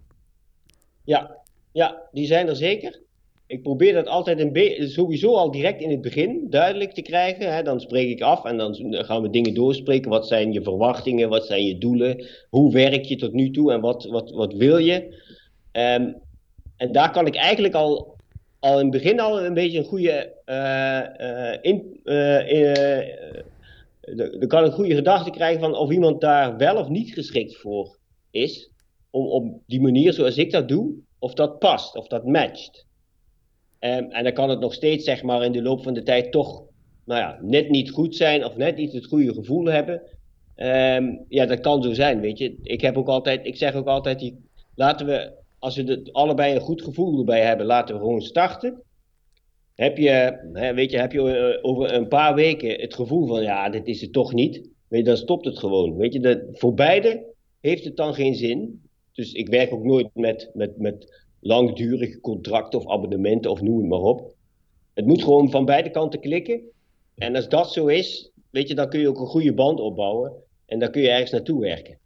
Speaker 4: Ja, ja, die zijn er zeker. Ik probeer dat altijd sowieso al direct in het begin duidelijk te krijgen. Hè. Dan spreek ik af en dan gaan we dingen doorspreken. Wat zijn je verwachtingen? Wat zijn je doelen? Hoe werk je tot nu toe en wat, wat, wat wil je? Ehm, en daar kan ik eigenlijk al, al in het begin al een beetje een goede dan kan een goede gedachte krijgen van of iemand daar wel of niet geschikt voor is. Om op die manier zoals ik dat doe, of dat past, of dat matcht. Ehm, en dan kan het nog steeds, zeg maar, in de loop van de tijd toch, nou ja, net niet goed zijn of net niet het goede gevoel hebben. Ehm, ja, dat kan zo zijn, weet je. Ik heb ook altijd, ik zeg ook altijd, die, laten we, als we het allebei een goed gevoel erbij hebben, laten we gewoon starten. Heb je, hè, weet je, heb je eh, over een paar weken het gevoel van, ja, dit is het toch niet, weet je, dan stopt het gewoon. Weet je, dat, voor beide heeft het dan geen zin. Dus ik werk ook nooit met, met, met langdurige contracten of abonnementen of noem het maar op. Het moet gewoon van beide kanten klikken. En als dat zo is, weet je, dan kun je ook een goede band opbouwen. En dan kun je ergens naartoe werken.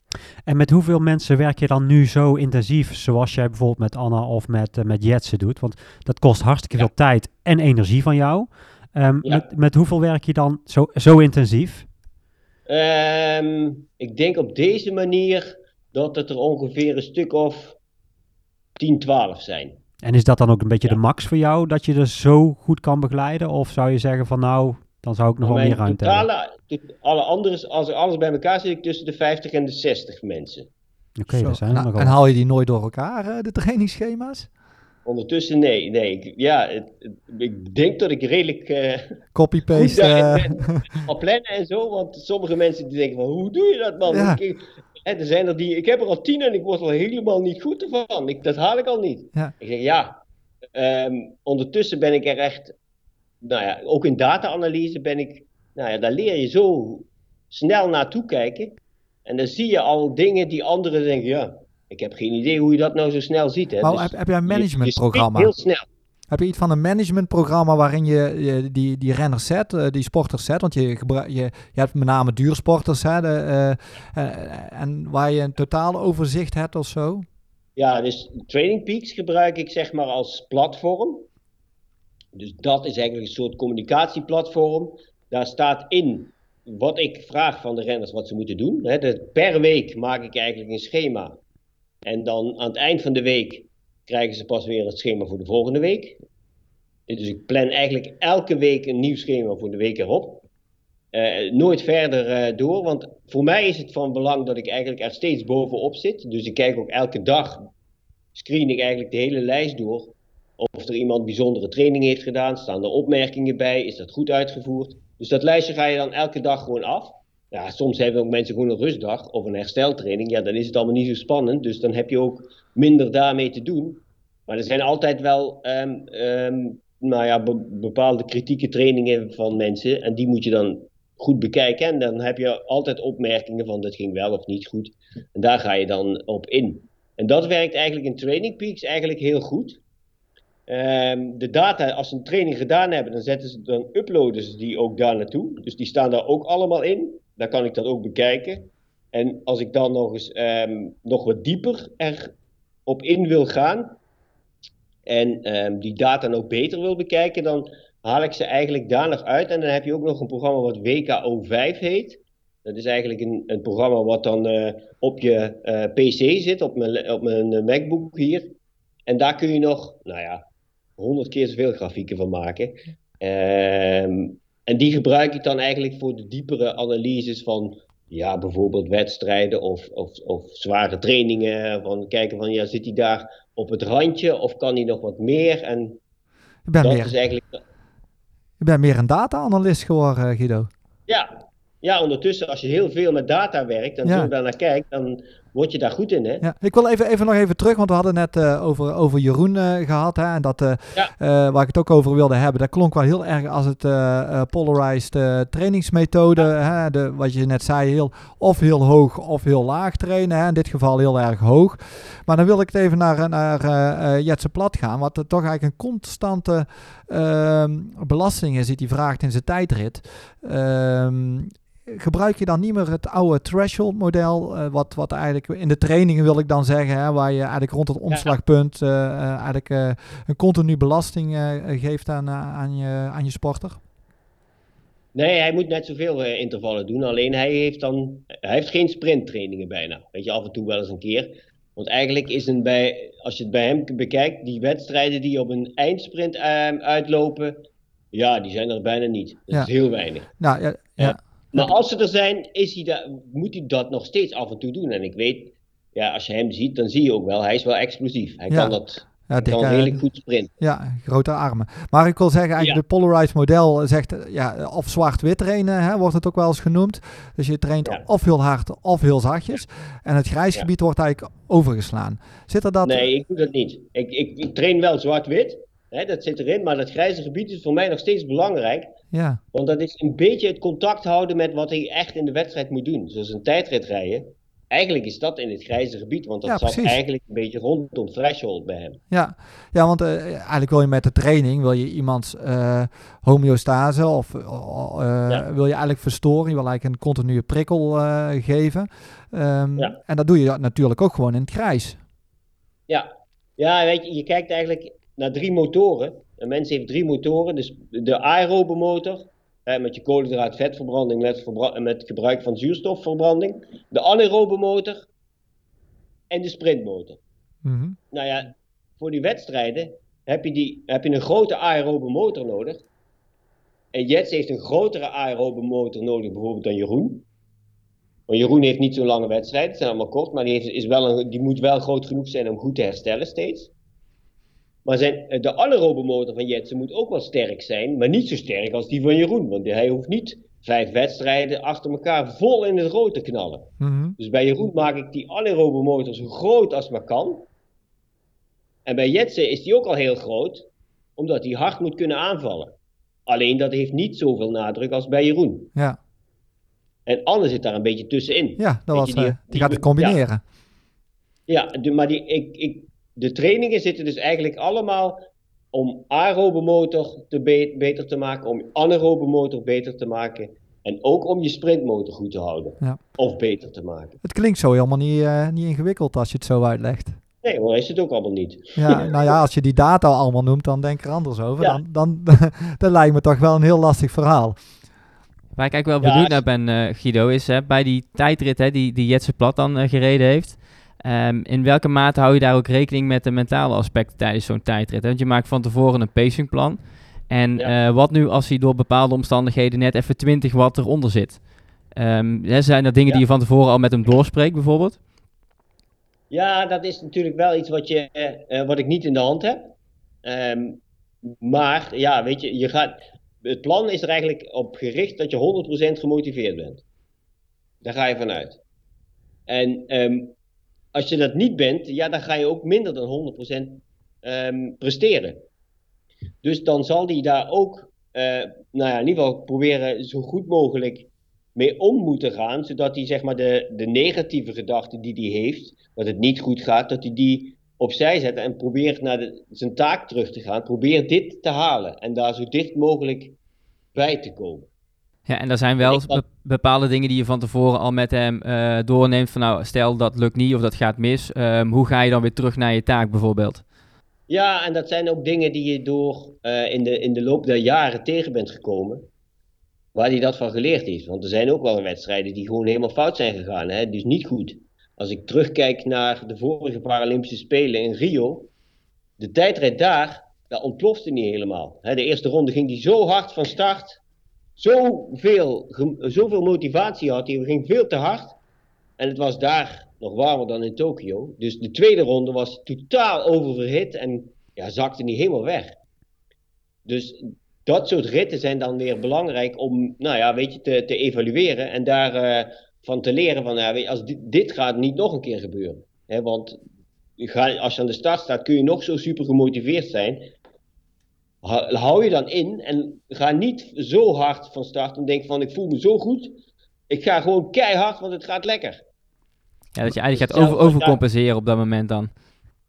Speaker 2: En met hoeveel mensen werk je dan nu zo intensief, zoals jij bijvoorbeeld met Anna of met, uh, met Jetsen doet? Want dat kost hartstikke
Speaker 4: Ja.
Speaker 2: veel tijd en energie van jou. Um,
Speaker 4: Ja.
Speaker 2: met, met hoeveel werk je dan zo, zo intensief?
Speaker 4: Ehm, ik denk op deze manier dat het er ongeveer een stuk of 10, 12 zijn.
Speaker 2: En is dat dan ook een beetje
Speaker 4: Ja.
Speaker 2: de max voor jou, dat je er zo goed kan begeleiden? Of zou je zeggen van nou, dan zou ik nog wel meer ruimte hebben?
Speaker 4: alle andere, als alles bij elkaar zit ik tussen de 50 en de 60 mensen.
Speaker 2: Oké, dat zijn er
Speaker 1: en,
Speaker 2: nogal.
Speaker 1: en haal je die nooit door elkaar, eh, de trainingsschema's?
Speaker 4: Ondertussen nee, nee. Ik, ja, het- het- ik denk dat ik redelijk eh,
Speaker 1: Copy-paste. Eh,
Speaker 4: al plannen en zo. Want sommige mensen die denken van, hoe doe je dat man?
Speaker 1: Ja.
Speaker 4: Ik, hè, er zijn er die, ik heb er al tien en ik word er helemaal niet goed ervan. Ik, dat haal ik al niet.
Speaker 1: Ja.
Speaker 4: Ik zeg, ja, ehm, ondertussen ben ik er echt, nou ja, ook in data-analyse ben ik, nou ja, daar leer je zo snel naartoe kijken. En dan zie je al dingen die anderen denken, ja, ik heb geen idee hoe je dat nou zo snel ziet. Hè.
Speaker 1: Maar
Speaker 4: Dus
Speaker 1: heb, heb jij een managementprogramma?
Speaker 4: Heel snel.
Speaker 1: Heb je iets van een managementprogramma waarin je, die, die renners zet, eh, die sporters zet? Want je, je, je hebt met name duursporters, hè, de, eh, eh, en waar je een totaal overzicht hebt of zo?
Speaker 4: Ja, dus Training Peaks gebruik ik zeg maar als platform. Dus dat is eigenlijk een soort communicatieplatform. Daar staat in wat ik vraag van de renners wat ze moeten doen. Per week maak ik eigenlijk een schema. En dan aan het eind van de week krijgen ze pas weer het schema voor de volgende week. Dus ik plan eigenlijk elke week een nieuw schema voor de week erop. Eh, nooit verder eh, door, want voor mij is het van belang dat ik eigenlijk er steeds bovenop zit. Dus ik kijk ook elke dag, screen ik eigenlijk de hele lijst door. Of er iemand bijzondere training heeft gedaan, staan er opmerkingen bij, is dat goed uitgevoerd. Dus dat lijstje ga je dan elke dag gewoon af. Ja, soms hebben ook mensen gewoon een rustdag of een hersteltraining. Ja, dan is het allemaal niet zo spannend, dus dan heb je ook minder daarmee te doen. Maar er zijn altijd wel ehm, nou ja, be- bepaalde kritieke trainingen van mensen. En die moet je dan goed bekijken. En dan heb je altijd opmerkingen van dat ging wel of niet goed. En daar ga je dan op in. En dat werkt eigenlijk in Training Peaks eigenlijk heel goed. Ehm, de data, als ze een training gedaan hebben, dan, zetten ze, dan uploaden ze die ook daar naartoe. Dus die staan daar ook allemaal in. Dan kan ik dat ook bekijken. En als ik dan nog eens nog wat dieper erop in wil gaan, en ehm, die data nog beter wil bekijken, dan haal ik ze eigenlijk daar nog uit. En dan heb je ook nog een programma wat WKO5 heet. Dat is eigenlijk een, een programma wat dan eh, op je eh, PC zit, op mijn, op mijn MacBook hier. En daar kun je nog, nou ja, honderd keer zoveel grafieken van maken. Ehm, en die gebruik ik dan eigenlijk voor de diepere analyses van, ja, bijvoorbeeld wedstrijden of, of, of zware trainingen. Van kijken van, ja, zit hij daar op het randje of kan hij nog wat meer? En
Speaker 1: Je bent,
Speaker 4: dat
Speaker 1: meer,
Speaker 4: is eigenlijk,
Speaker 1: je bent meer een data-analyst geworden, eh, Guido.
Speaker 4: ja, ja, ondertussen als je heel veel met data werkt en
Speaker 1: Ja.
Speaker 4: zo daar naar kijkt, dan word je daar goed in, hè?
Speaker 1: Ja, ik wil even, even nog even terug, want we hadden net eh, over, over Jeroen eh, gehad. Hè, en dat, eh,
Speaker 4: Ja.
Speaker 1: waar ik het ook over wilde hebben, dat klonk wel heel erg als het polarized trainingsmethode. Hè, de, wat je net zei, heel, of heel hoog of heel laag trainen. Hè, in dit geval heel erg hoog. Maar dan wil ik het even naar, naar Jetse Plat gaan, wat er toch eigenlijk een constante ehm, belasting is die hij vraagt in zijn tijdrit. Gebruik je dan niet meer het oude threshold model, eh, wat, wat eigenlijk in de trainingen wil ik dan zeggen, hè, waar je eigenlijk rond het omslagpunt eh, eh, eigenlijk een continu belasting eh, geeft aan, aan, je, aan je sporter?
Speaker 4: Nee, hij moet net zoveel intervallen doen. Alleen hij heeft dan, hij heeft geen sprinttrainingen bijna. Weet je, af en toe wel eens een keer. Want eigenlijk is een bij, als je het bij hem bekijkt, die wedstrijden die op een eindsprint ehm, uitlopen, ja, die zijn er bijna niet. Dat
Speaker 1: Ja.
Speaker 4: is heel weinig.
Speaker 1: Nou ja, ja.
Speaker 4: Ja. Maar als ze er zijn, is hij da- moet hij dat nog steeds af en toe doen. En ik weet, ja, als je hem ziet, dan zie je ook wel, hij is wel explosief. Hij
Speaker 1: Ja.
Speaker 4: kan dat,
Speaker 1: ja, dikke-
Speaker 4: kan redelijk goed sprinten.
Speaker 1: ja, grote armen. Maar ik wil zeggen, eigenlijk de polarized model zegt, ja, of zwart-wit trainen, hè, wordt het ook wel eens genoemd. Dus je traint
Speaker 4: Ja.
Speaker 1: of heel hard of heel zachtjes. En het grijs gebied wordt eigenlijk overgeslaan. Zit er dat...
Speaker 4: Nee, ik doe dat niet. Ik, ik, ik train wel zwart-wit, hè, dat zit erin, maar dat grijze gebied is voor mij nog steeds belangrijk.
Speaker 1: Ja,
Speaker 4: Want dat is een beetje het contact houden met wat hij echt in de wedstrijd moet doen. Zoals een tijdrit rijden. Eigenlijk is dat in het grijze gebied, want dat
Speaker 1: Ja,
Speaker 4: zat
Speaker 1: precies.
Speaker 4: eigenlijk een beetje rondom threshold bij hem.
Speaker 1: Ja, ja want eh, eigenlijk wil je met de training wil je iemands eh, homeostase of eh,
Speaker 4: Ja.
Speaker 1: wil je eigenlijk verstoren. Je wil eigenlijk een continue prikkel geven. Ehm,
Speaker 4: Ja.
Speaker 1: En dat doe je natuurlijk ook gewoon in het grijs.
Speaker 4: Ja, ja weet je, je kijkt eigenlijk naar drie motoren. Een mens heeft drie motoren. Dus de aerobe motor, hè, met je koolhydraat-vetverbranding met, verbra- met gebruik van zuurstofverbranding. De anaerobe motor en de sprintmotor.
Speaker 1: Mhm.
Speaker 4: Nou ja, voor die wedstrijden heb je, die, heb je een grote aerobe motor nodig. En Jets heeft een grotere aerobe motor nodig, bijvoorbeeld dan Jeroen. Want Jeroen heeft niet zo'n lange wedstrijd, het zijn allemaal kort, maar die, heeft, is wel een, die moet wel groot genoeg zijn om goed te herstellen steeds. Maar zijn, eh, de anaerobe motor van Jetsen moet ook wel sterk zijn, maar niet zo sterk als die van Jeroen. Want hij hoeft niet vijf wedstrijden achter elkaar vol in het rood te knallen.
Speaker 1: Mhm.
Speaker 4: Dus bij Jeroen maak ik die anaerobe motor zo groot als maar kan. En bij Jetsen is die ook al heel groot, omdat hij hard moet kunnen aanvallen. Alleen dat heeft niet zoveel nadruk als bij Jeroen.
Speaker 1: Ja,
Speaker 4: En Anne zit daar een beetje tussenin.
Speaker 1: ja dat was,
Speaker 4: je, die-
Speaker 1: eh, die,
Speaker 4: die-
Speaker 1: gaat het combineren.
Speaker 4: Ja, de, maar die, ik, ik, de trainingen zitten dus eigenlijk allemaal om aerobe motor te be- beter te maken, om anaerobe motor beter te maken en ook om je sprintmotor goed te houden.
Speaker 1: Ja.
Speaker 4: Of beter te maken.
Speaker 1: Het klinkt zo helemaal niet, eh, niet ingewikkeld als je het zo uitlegt.
Speaker 4: Nee hoor, is het ook allemaal niet.
Speaker 1: Ja, nou ja, als je die data allemaal noemt, dan denk ik er anders over.
Speaker 4: Ja.
Speaker 1: Dan, dan, dat lijkt me toch wel een heel lastig verhaal.
Speaker 3: Waar ik eigenlijk
Speaker 4: Ja,
Speaker 3: wel benieuwd
Speaker 4: als-
Speaker 3: naar ben, eh, Guido, is hè, bij die tijdrit hè, die, die Jetse Plat dan eh, gereden heeft. Ehm, in welke mate hou je daar ook rekening met de mentale aspecten tijdens zo'n tijdrit? Hè? Want je maakt van tevoren een pacingplan. En
Speaker 4: Ja.
Speaker 3: eh, wat nu als hij door bepaalde omstandigheden net even 20 watt eronder zit? Ehm, hè, zijn er dingen
Speaker 4: Ja.
Speaker 3: die je van tevoren al met hem doorspreekt, bijvoorbeeld?
Speaker 4: Ja, dat is natuurlijk wel iets wat, je, eh, wat ik niet in de hand heb. Ehm, maar ja, weet je, je gaat, het plan is er eigenlijk op gericht dat je 100% gemotiveerd bent. Daar ga je vanuit. En ehm, als je dat niet bent, ja, dan ga je ook minder dan 100% ehm, presteren. Dus dan zal die daar ook, eh, nou ja, in ieder geval proberen zo goed mogelijk mee om moeten gaan, zodat hij zeg maar de, de negatieve gedachten die hij heeft, dat het niet goed gaat, dat hij die opzij zet en probeert naar zijn taak terug te gaan. Probeer dit te halen en daar zo dicht mogelijk bij te komen.
Speaker 3: Ja, en er zijn wel bepaalde dingen die je van tevoren al met hem eh, doorneemt. Van nou, stel dat lukt niet of dat gaat mis. ehm, hoe ga je dan weer terug naar je taak bijvoorbeeld?
Speaker 4: Ja, en dat zijn ook dingen die je door eh, in, de, in de loop der jaren tegen bent gekomen. Waar hij dat van geleerd heeft. Want er zijn ook wel wedstrijden die gewoon helemaal fout zijn gegaan. Hè? Dus niet goed. Als ik terugkijk naar de vorige Paralympische Spelen in Rio. De tijdrit daar, dat ontplofte niet helemaal. Hè, de eerste ronde ging hij zo hard van start. Zoveel, zoveel motivatie had hij. ging veel te hard. En het was daar nog warmer dan in Tokio. Dus de tweede ronde was totaal oververhit en ja, zakte niet helemaal weg. Dus dat soort ritten zijn dan weer belangrijk om, nou ja, weet je, te, te evalueren en daarvan van te leren van, ja, weet je, als dit, dit gaat niet nog een keer gebeuren. Hè, want als je aan de start staat, kun je nog zo super gemotiveerd zijn. Hou je dan in en ga niet zo hard van start en denk van, ik voel me zo goed. Ik ga gewoon keihard, want het gaat lekker.
Speaker 3: Ja, dat je eigenlijk gaat over, overcompenseren op dat moment dan.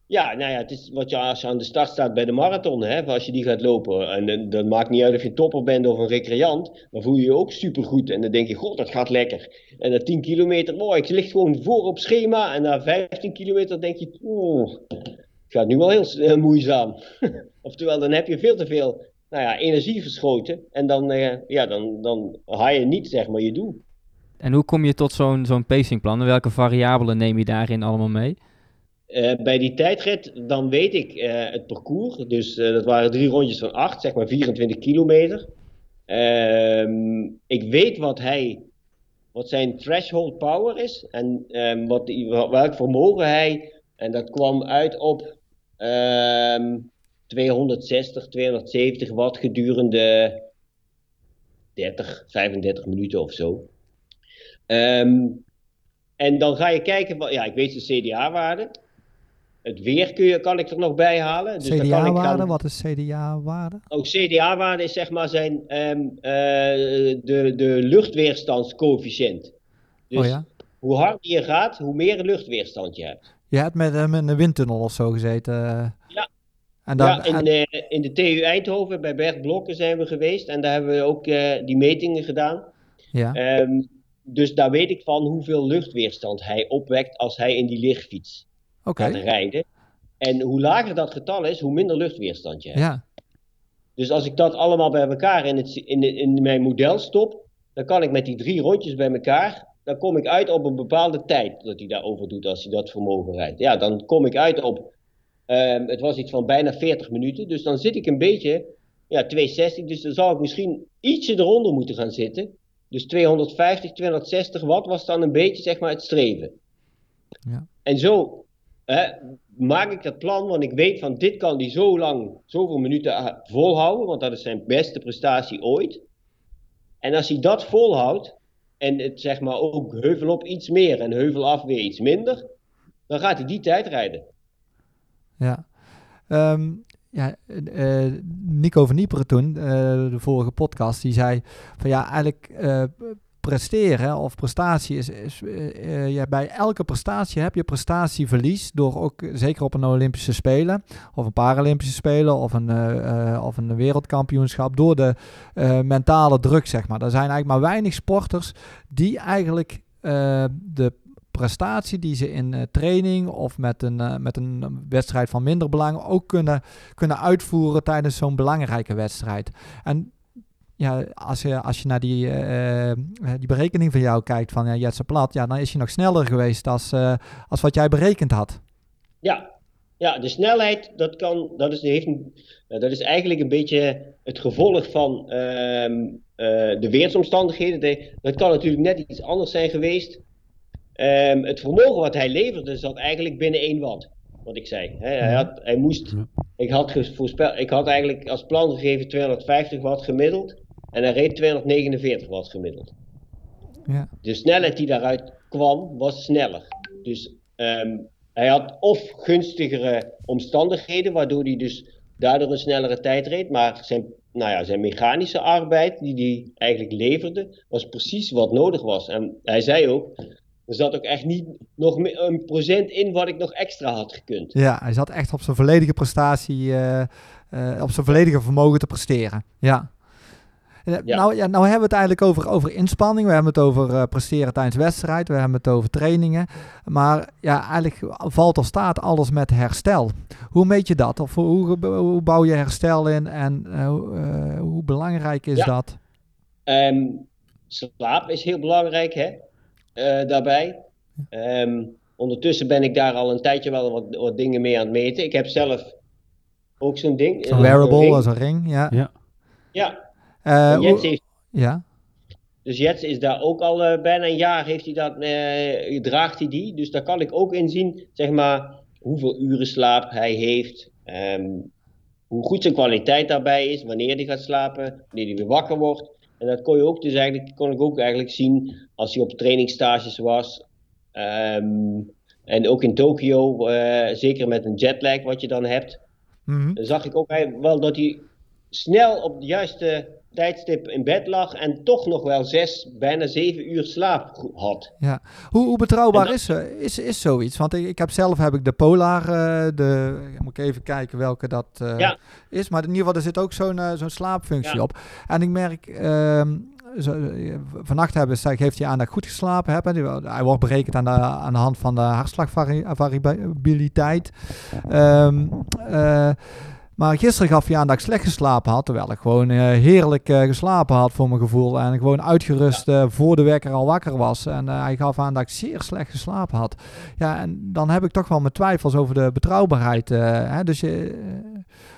Speaker 4: Ja, nou ja, het is wat je als je aan de start staat bij de marathon, hè, als je die gaat lopen. En, dat maakt niet uit of je topper bent of een recreant, dan voel je je ook supergoed. En dan denk je, god, dat gaat lekker. En na 10 kilometer, oh, ik lig gewoon voor op schema. En na 15 kilometer denk je, oh, het gaat nu wel heel moeizaam. Oftewel, dan heb je veel te veel nou ja, energie verschoten. En dan, eh, ja, dan, dan haal je niet, zeg maar, je doel.
Speaker 3: En hoe kom je tot zo'n zo'n pacingplan? En welke variabelen neem je daarin allemaal mee?
Speaker 4: Eh, bij die tijdrit, dan weet ik eh, het parcours. Dus dat waren drie rondjes van acht, zeg maar 24 kilometer. Ehm, ik weet wat hij, wat zijn threshold power is en ehm, wat welk vermogen hij. En dat kwam uit op ehm 260, 270 watt gedurende 30, 35 minuten of zo. Ehm, en dan ga je kijken, wat- ja, ik weet de CDA-waarde. Het weer kun je, kan ik er nog bij halen. Dus
Speaker 1: CDA-waarde, wat is CDA-waarde?
Speaker 4: Ook CDA-waarde is zeg maar zijn ehm, eh, de, de luchtweerstandscoëfficiënt. Dus
Speaker 1: oh ja?
Speaker 4: hoe harder je gaat, hoe meer luchtweerstand je hebt.
Speaker 1: Je hebt met hem in een windtunnel of zo gezeten. En dan,
Speaker 4: ja, in,
Speaker 1: en-
Speaker 4: eh, in de TU Eindhoven bij Bert Blokken zijn we geweest en daar hebben we ook eh, die metingen gedaan.
Speaker 1: ja.
Speaker 4: Ehm, dus daar weet ik van hoeveel luchtweerstand hij opwekt als hij in die lichtfiets gaat rijden. En hoe lager dat getal is, hoe minder luchtweerstand je hebt.
Speaker 1: Ja.
Speaker 4: Dus als ik dat allemaal bij elkaar in, het, in, de- in mijn model stop, dan kan ik met die drie rondjes bij elkaar, dan kom ik uit op een bepaalde tijd dat hij daarover doet als hij dat vermogen rijdt. Ja, dan kom ik uit op, ehm, het was iets van bijna 40 minuten, dus dan zit ik een beetje, ja, 260, dus dan zal ik misschien ietsje eronder moeten gaan zitten. Dus 250, 260 watt was dan een beetje, zeg maar, het streven.
Speaker 1: Ja.
Speaker 4: En zo hè, maak ik dat plan, want ik weet van dit kan hij zo lang, zoveel minuten ah, volhouden, want dat is zijn beste prestatie ooit. En als hij dat volhoudt, en het zeg maar ook heuvel op iets meer en heuvel af weer iets minder, dan gaat hij die tijd rijden.
Speaker 1: Ja. Ehm, ja, uh, Nico van Nieperen toen, uh, de vorige podcast, die zei van ja, eigenlijk uh, presteren of prestatie is, is ja, bij elke prestatie heb je prestatieverlies door ook zeker op een Olympische Spelen of een Paralympische Spelen of een, of een wereldkampioenschap door de mentale druk zeg maar. Er zijn eigenlijk maar weinig sporters die eigenlijk de prestatie die ze in uh, training of met een, uh, met een wedstrijd van minder belang ook kunnen, kunnen uitvoeren tijdens zo'n belangrijke wedstrijd. En ja, als je, als je naar die, uh, die berekening van jou kijkt van ja, Jetse Plat, ja, dan is je nog sneller geweest als, als wat jij berekend had.
Speaker 4: Ja, ja, de snelheid, dat, kan, dat, is, heeft dat is eigenlijk een beetje het gevolg van uh, de weersomstandigheden. Dat kan natuurlijk net iets anders zijn geweest. Um, het vermogen wat hij leverde zat eigenlijk binnen 1 watt. Wat ik zei. hij, had, hij moest, ik, had voorspel, ik had eigenlijk als plan gegeven 250 watt gemiddeld. En hij reed 249 watt gemiddeld. Ja. De snelheid die daaruit kwam was sneller. Dus um, hij had of gunstigere omstandigheden, waardoor hij dus daardoor een snellere tijd reed. Maar zijn, nou ja, zijn mechanische arbeid, die hij eigenlijk leverde, was precies wat nodig was. En hij zei ook, er zat ook echt niet nog een procent in wat ik nog extra had gekund.
Speaker 1: Ja, hij zat echt op zijn volledige prestatie, uh, uh, op zijn volledige vermogen te presteren. Ja. Ja. Nou, ja, nou hebben we het eigenlijk over, over inspanning. We hebben het over uh, presteren tijdens wedstrijd. We hebben het over trainingen. Maar ja, eigenlijk valt of staat alles met herstel. Hoe meet je dat? Of hoe, hoe bouw je herstel in? En hoe belangrijk is dat?
Speaker 4: Um, slaap is heel belangrijk, hè? Uh, daarbij. Um, ondertussen ben ik daar al een tijdje wel wat, wat, dingen mee aan het meten. Ik heb zelf ook zo'n ding.
Speaker 1: Zo'n wearable als een ring, ja.
Speaker 4: Ja. ja.
Speaker 1: Uh, Jets heeft, ja.
Speaker 4: Dus Jets is daar ook al uh, bijna een jaar heeft hij dat, draagt hij die. Dus daar kan ik ook in zien, zeg maar, hoeveel uren slaap hij heeft. Um, hoe goed zijn kwaliteit daarbij is, wanneer hij gaat slapen, wanneer hij weer wakker wordt. En dat kon je ook dus eigenlijk, kon ik ook eigenlijk zien als hij op trainingstages was. Ehm, en ook in Tokio, uh, zeker met een jetlag wat je dan hebt. Mm Dan zag ik ook wel dat hij snel op de juiste tijdstip in bed lag en toch nog wel zes, bijna zeven uur slaap had.
Speaker 1: Ja. Hoe, hoe betrouwbaar is, uh, is, is zoiets? Want ik, ik heb zelf heb ik de Polar, uh, de, moet ik even kijken welke dat uh, ja. is. Maar in ieder geval, er zit ook zo'n zo'n slaapfunctie ja. op. En ik merk, ehm, zo, vannacht hebben, geeft hij aan dat ik goed geslapen heb. Hij wordt berekend aan de, aan de hand van de hartslagvariabiliteit. Um, maar gisteren gaf hij aan dat ik slecht geslapen had. Terwijl ik gewoon uh, heerlijk uh, geslapen had voor mijn gevoel. En gewoon uitgerust uh, voor de wekker al wakker was. En hij gaf aan dat ik zeer slecht geslapen had. Ja, en dan heb ik toch wel mijn twijfels over de betrouwbaarheid. Hè? Dus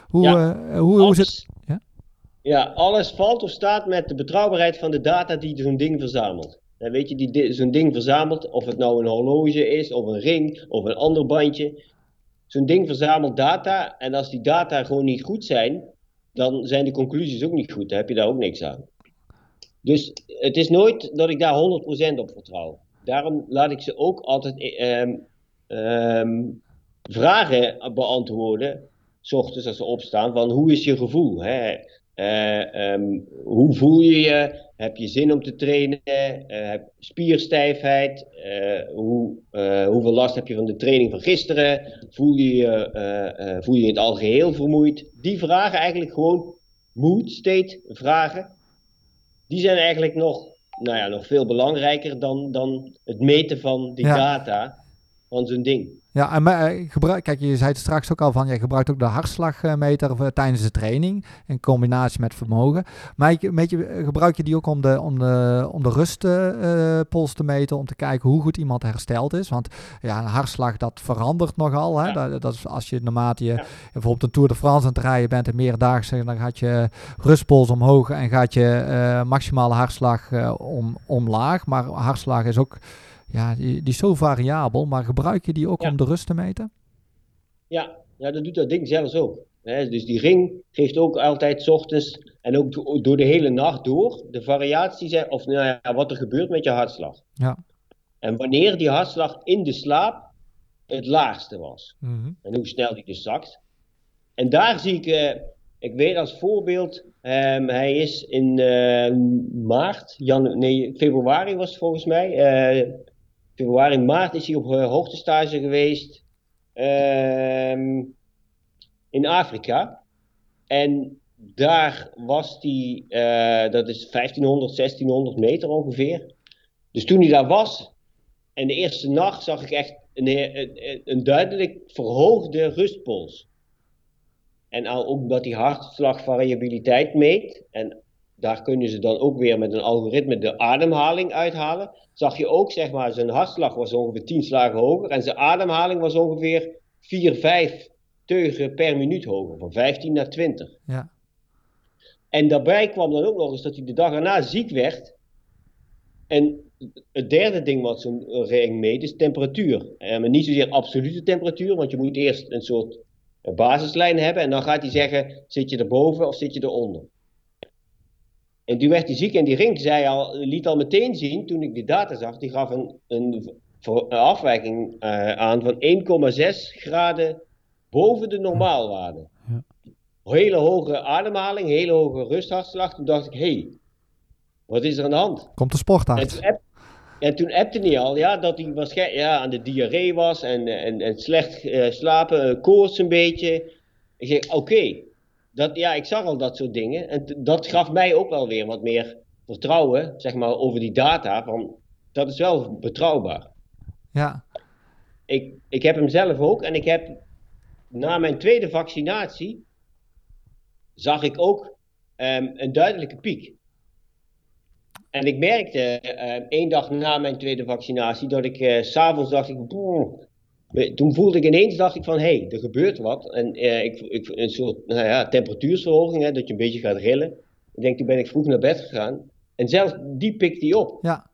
Speaker 1: hoe, ja, hoe, hoe is het?
Speaker 4: Ja? ja, alles valt of staat met de betrouwbaarheid van de data die zo'n ding verzamelt. En weet je, die zo'n ding verzamelt, of het nou een horloge is, of een ring, of een ander bandje zo'n ding verzamelt data en als die data gewoon niet goed zijn, dan zijn de conclusies ook niet goed. Dan heb je daar ook niks aan. Dus het is nooit dat ik daar 100% op vertrouw. Daarom laat ik ze ook altijd um, um, vragen beantwoorden, s ochtends als ze opstaan, van hoe is je gevoel? Hè? Uh, um, hoe voel je je? Heb je zin om te trainen? Uh, spierstijfheid? Uh, hoe, hoeveel last heb je van de training van gisteren? Voel je je, voel je, je het al geheel vermoeid? Die vragen eigenlijk gewoon mood state vragen. Die zijn eigenlijk nog, nou ja, nog veel belangrijker dan, dan het meten van die data van zo'n ding.
Speaker 1: Ja, en uh, gebruik, kijk, je zei het straks ook al van, je gebruikt ook de hartslagmeter uh, tijdens de training in combinatie met vermogen. Maar je, je, gebruik je die ook om de, om de, om de rustpols uh, te meten, om te kijken hoe goed iemand hersteld is? Want ja, een hartslag dat verandert nogal. Hè? Ja. Dat, dat, is als je naarmate je ja. bijvoorbeeld een Tour de France aan het rijden bent en meerdaagse, dan gaat je rustpols omhoog en gaat je maximale hartslag om, omlaag. Maar hartslag is ook ja, die, die, is zo variabel, maar gebruik je die ook om de rust te meten?
Speaker 4: Ja, ja dat doet dat ding zelfs ook. dus die ring geeft ook altijd s ochtends en ook door de hele nacht door de variatie, of nou ja, wat er gebeurt met je hartslag.
Speaker 1: Ja.
Speaker 4: En wanneer die hartslag in de slaap het laagste was. Mhm. En hoe snel die dus zakt. En daar zie ik, eh, ik weet als voorbeeld, ehm, hij is in eh, maart, jan, nee, februari was het volgens mij. eh, februari, maart is hij op eh, hoogtestage geweest ehm, in Afrika. En daar was hij, eh, dat is 1500, 1600 meter ongeveer. Dus toen hij daar was, en de eerste nacht zag ik echt een, een, duidelijk verhoogde rustpols. En al ook omdat hij hartslagvariabiliteit meet, en daar kunnen ze dan ook weer met een algoritme de ademhaling uithalen, zag je ook, zeg maar, zijn hartslag was ongeveer 10 slagen hoger en zijn ademhaling was ongeveer 4, 5 teugen per minuut hoger, van 15 naar 20.
Speaker 1: Ja.
Speaker 4: En daarbij kwam dan ook nog eens dat hij de dag erna ziek werd. En het derde ding wat zo'n ring meet is temperatuur. Eh, maar niet zozeer absolute temperatuur, want je moet eerst een soort eh, basislijn hebben. En dan gaat hij zeggen, zit je erboven of zit je eronder? En toen werd hij ziek en die ring zei al, liet al meteen zien, toen ik die data zag, die gaf een, een, een afwijking uh, aan van 1,6 graden boven de normaalwaarde.
Speaker 2: Ja.
Speaker 4: Hele hoge ademhaling, hele hoge rusthartslag. Toen dacht ik, hé, hey, wat is er aan de hand?
Speaker 1: Komt de sportarts.
Speaker 4: En toen, app, en toen appte hij al ja, dat hij waarschijnlijk ja, aan de diarree was en, en, en slecht uh, slapen, koorts een beetje. Ik zeg, oké, okay, dat, ja, ik zag al dat soort dingen. En dat gaf mij ook wel weer wat meer vertrouwen, zeg maar, over die data. Van, dat is wel betrouwbaar.
Speaker 1: Ja.
Speaker 4: Ik, ik heb hem zelf ook en ik heb na mijn tweede vaccinatie zag ik ook um, een duidelijke piek. En ik merkte uh, één dag na mijn tweede vaccinatie dat ik uh, s'avonds dacht ik, boh, toen voelde ik ineens dacht ik van hé, hey, er gebeurt wat. En uh, ik, ik, een soort nou ja, temperatuursverhoging, hè, dat je een beetje gaat rillen. Ik denk, toen ben ik vroeg naar bed gegaan. En zelfs die pikt hij op.
Speaker 1: Ja.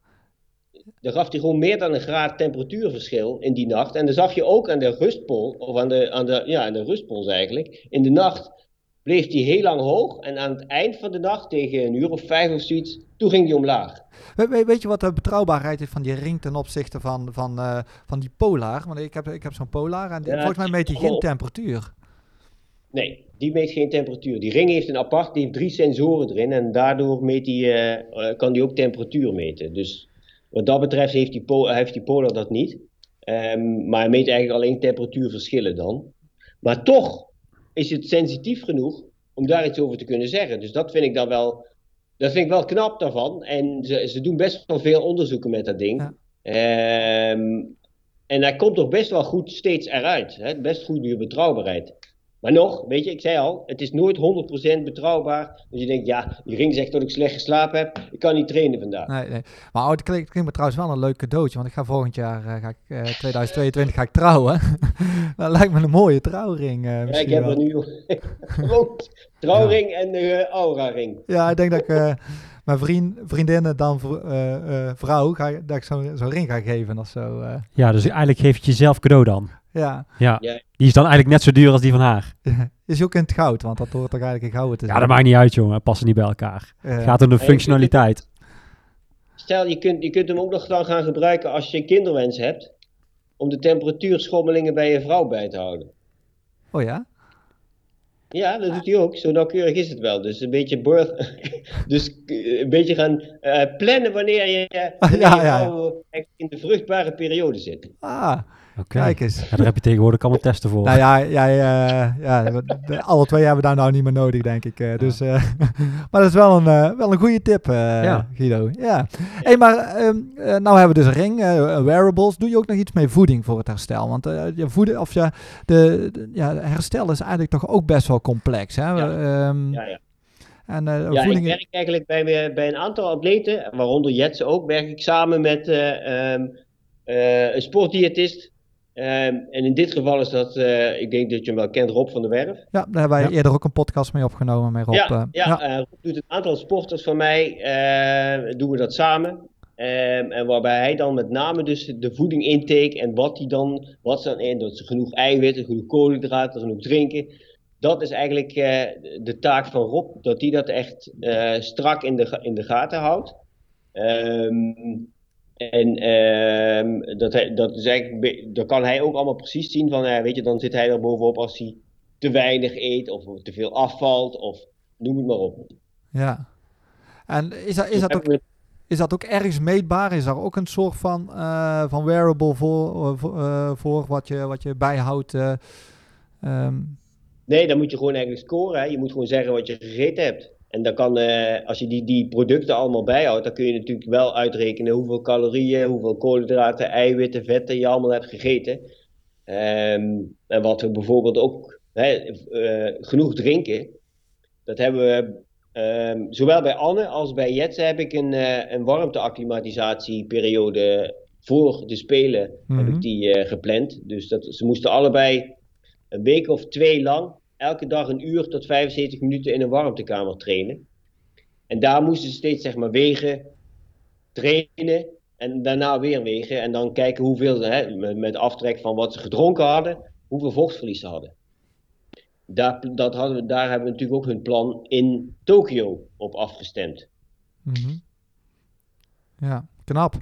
Speaker 4: Dan gaf hij gewoon meer dan een graad temperatuurverschil in die nacht. En dan zag je ook aan de rustpol, of aan de, aan de, ja, aan de rustpols eigenlijk, in de nacht bleef hij heel lang hoog. En aan het eind van de nacht, tegen een uur of vijf of zoiets, toen ging hij omlaag.
Speaker 1: We, weet je wat de betrouwbaarheid is van die ring ten opzichte van, van, uh, van die Polar? Want ik heb, ik heb zo'n Polar en die, ja, volgens mij meet hij geen temperatuur.
Speaker 4: Nee, die meet geen temperatuur. Die ring heeft een apart, die heeft drie sensoren erin en daardoor meet die, uh, kan die ook temperatuur meten. Dus wat dat betreft heeft die, po heeft die Polar dat niet. Um, maar hij meet eigenlijk alleen temperatuurverschillen dan. Maar toch is het sensitief genoeg om daar iets over te kunnen zeggen. Dus dat vind ik dan wel, dat vind ik wel knap daarvan. En ze, ze doen best wel veel onderzoeken met dat ding. Ja. Um, en hij komt toch best wel goed steeds eruit. Hè? Best goede betrouwbaarheid. Maar nog, weet je, ik zei al, het is nooit 100% betrouwbaar. Dus je denkt, ja, die ring zegt dat ik slecht geslapen heb. Ik kan niet trainen vandaag.
Speaker 1: Nee, nee. Maar het klinkt, klinkt me trouwens wel een leuk cadeautje. Want ik ga volgend jaar, uh, ga ik, uh, 2022, ga ik trouwen. dat lijkt me een mooie trouwring. Uh,
Speaker 4: ja, ik heb er nu trouwring ja. en de aura ring.
Speaker 1: Ja, ik denk dat ik eh, mijn vriend, vriendinnen dan uh, vrouw, ga, dat ik zo'n zo ring ga geven of zo. uh.
Speaker 2: Ja, dus eigenlijk geef je jezelf cadeau dan.
Speaker 1: Ja.
Speaker 2: ja. Die is dan eigenlijk net zo duur als die van haar.
Speaker 1: Is ook in het goud, want dat hoort toch eigenlijk in gouden te zijn.
Speaker 2: Ja, dat maakt niet uit, jongen. Passen niet bij elkaar. Het gaat om de functionaliteit.
Speaker 4: Stel, je kunt, je kunt hem ook nog dan gaan gebruiken als je een kinderwens hebt. Om de temperatuurschommelingen bij je vrouw bij te houden.
Speaker 1: Oh ja?
Speaker 4: Ja, dat doet hij ook. Zo nauwkeurig is het wel. Dus een beetje birth, dus een beetje gaan uh, plannen wanneer je, wanneer
Speaker 1: ja,
Speaker 4: vrouw in de vruchtbare periode zit.
Speaker 1: Ah,
Speaker 2: okay.
Speaker 1: kijk eens.
Speaker 2: Ja, daar heb je tegenwoordig allemaal testen voor.
Speaker 1: Nou ja, ja, ja, ja de, alle twee hebben daar nou niet meer nodig, denk ik. Uh, dus, uh, maar dat is wel een, uh, wel een goede tip, ja. Guido. Ja. Hey, maar um, nou hebben we dus een ring, wearables. Doe je ook nog iets mee voeding voor het herstel? Want je voeden, of ja, de, de ja, herstel is eigenlijk toch ook best wel complex. Hè?
Speaker 4: Ja.
Speaker 1: Um,
Speaker 4: ja, ja.
Speaker 1: En, uh,
Speaker 4: ja,
Speaker 1: voeding...
Speaker 4: ik werk eigenlijk bij, bij een aantal atleten, waaronder Jets ook, werk ik samen met uh, um, uh, een sportdiëtist. Um, en in dit geval is dat, ik denk dat je hem wel kent, Rob van der Werf.
Speaker 1: Ja, daar hebben wij ja. eerder ook een podcast mee opgenomen met Rob.
Speaker 4: Ja, ja, Rob doet een aantal sporters van mij, doen we dat samen. Um, en waarbij hij dan met name dus de voeding intake en wat hij dan, wat ze dan in, dat ze genoeg eiwitten, genoeg koolhydraten, genoeg drinken dat is eigenlijk uh, de taak van Rob, dat hij dat echt uh, strak in de, in de gaten houdt. Um, en um, dat, hij, dat, is eigenlijk, dat kan hij ook allemaal precies zien van, weet je, dan zit hij er bovenop als hij te weinig eet of te veel afvalt of noem het maar op.
Speaker 1: Ja. En is dat, is dat, ook, is dat ook ergens meetbaar? Is daar ook een soort van, uh, van wearable voor, voor, uh, voor, wat, je, wat je bijhoudt? Uh, um...
Speaker 4: Nee, dan moet je gewoon eigenlijk scoren. Hè. Je moet gewoon zeggen wat je gegeten hebt. En dan kan, als je die, die producten allemaal bijhoudt, dan kun je natuurlijk wel uitrekenen hoeveel calorieën, hoeveel koolhydraten, eiwitten, vetten je allemaal hebt gegeten. Um, en wat we bijvoorbeeld ook hè, genoeg drinken. Dat hebben we Um, zowel bij Anne als bij Jetse heb ik een, uh, een warmteacclimatisatieperiode voor de Spelen heb ik mhm. die uh, gepland. Dus dat, ze moesten allebei een week of twee lang elke dag een uur tot 75 minuten in een warmtekamer trainen. En daar moesten ze steeds zeg maar wegen, trainen en daarna weer wegen. En dan kijken hoeveel, hè, met, aftrek van wat ze gedronken hadden, hoeveel vochtverlies ze hadden daar, dat hadden we, daar hebben we natuurlijk ook hun plan in Tokio op afgestemd.
Speaker 1: Mm-hmm. Ja, knap.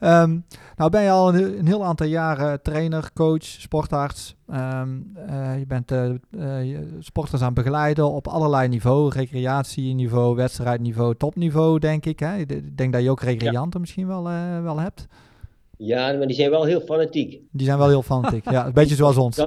Speaker 1: Um, nou ben je al een, een, heel aantal jaren trainer, coach, sportarts. Um, uh, je bent uh, uh, sporters aan het begeleiden op allerlei niveau. Recreatieniveau, wedstrijdniveau, topniveau denk ik. Hè? Ik denk dat je ook recreanten ja. misschien wel, wel hebt.
Speaker 4: Ja, maar die zijn wel heel fanatiek.
Speaker 1: Die zijn wel heel fanatiek, ja. Een beetje zoals ons.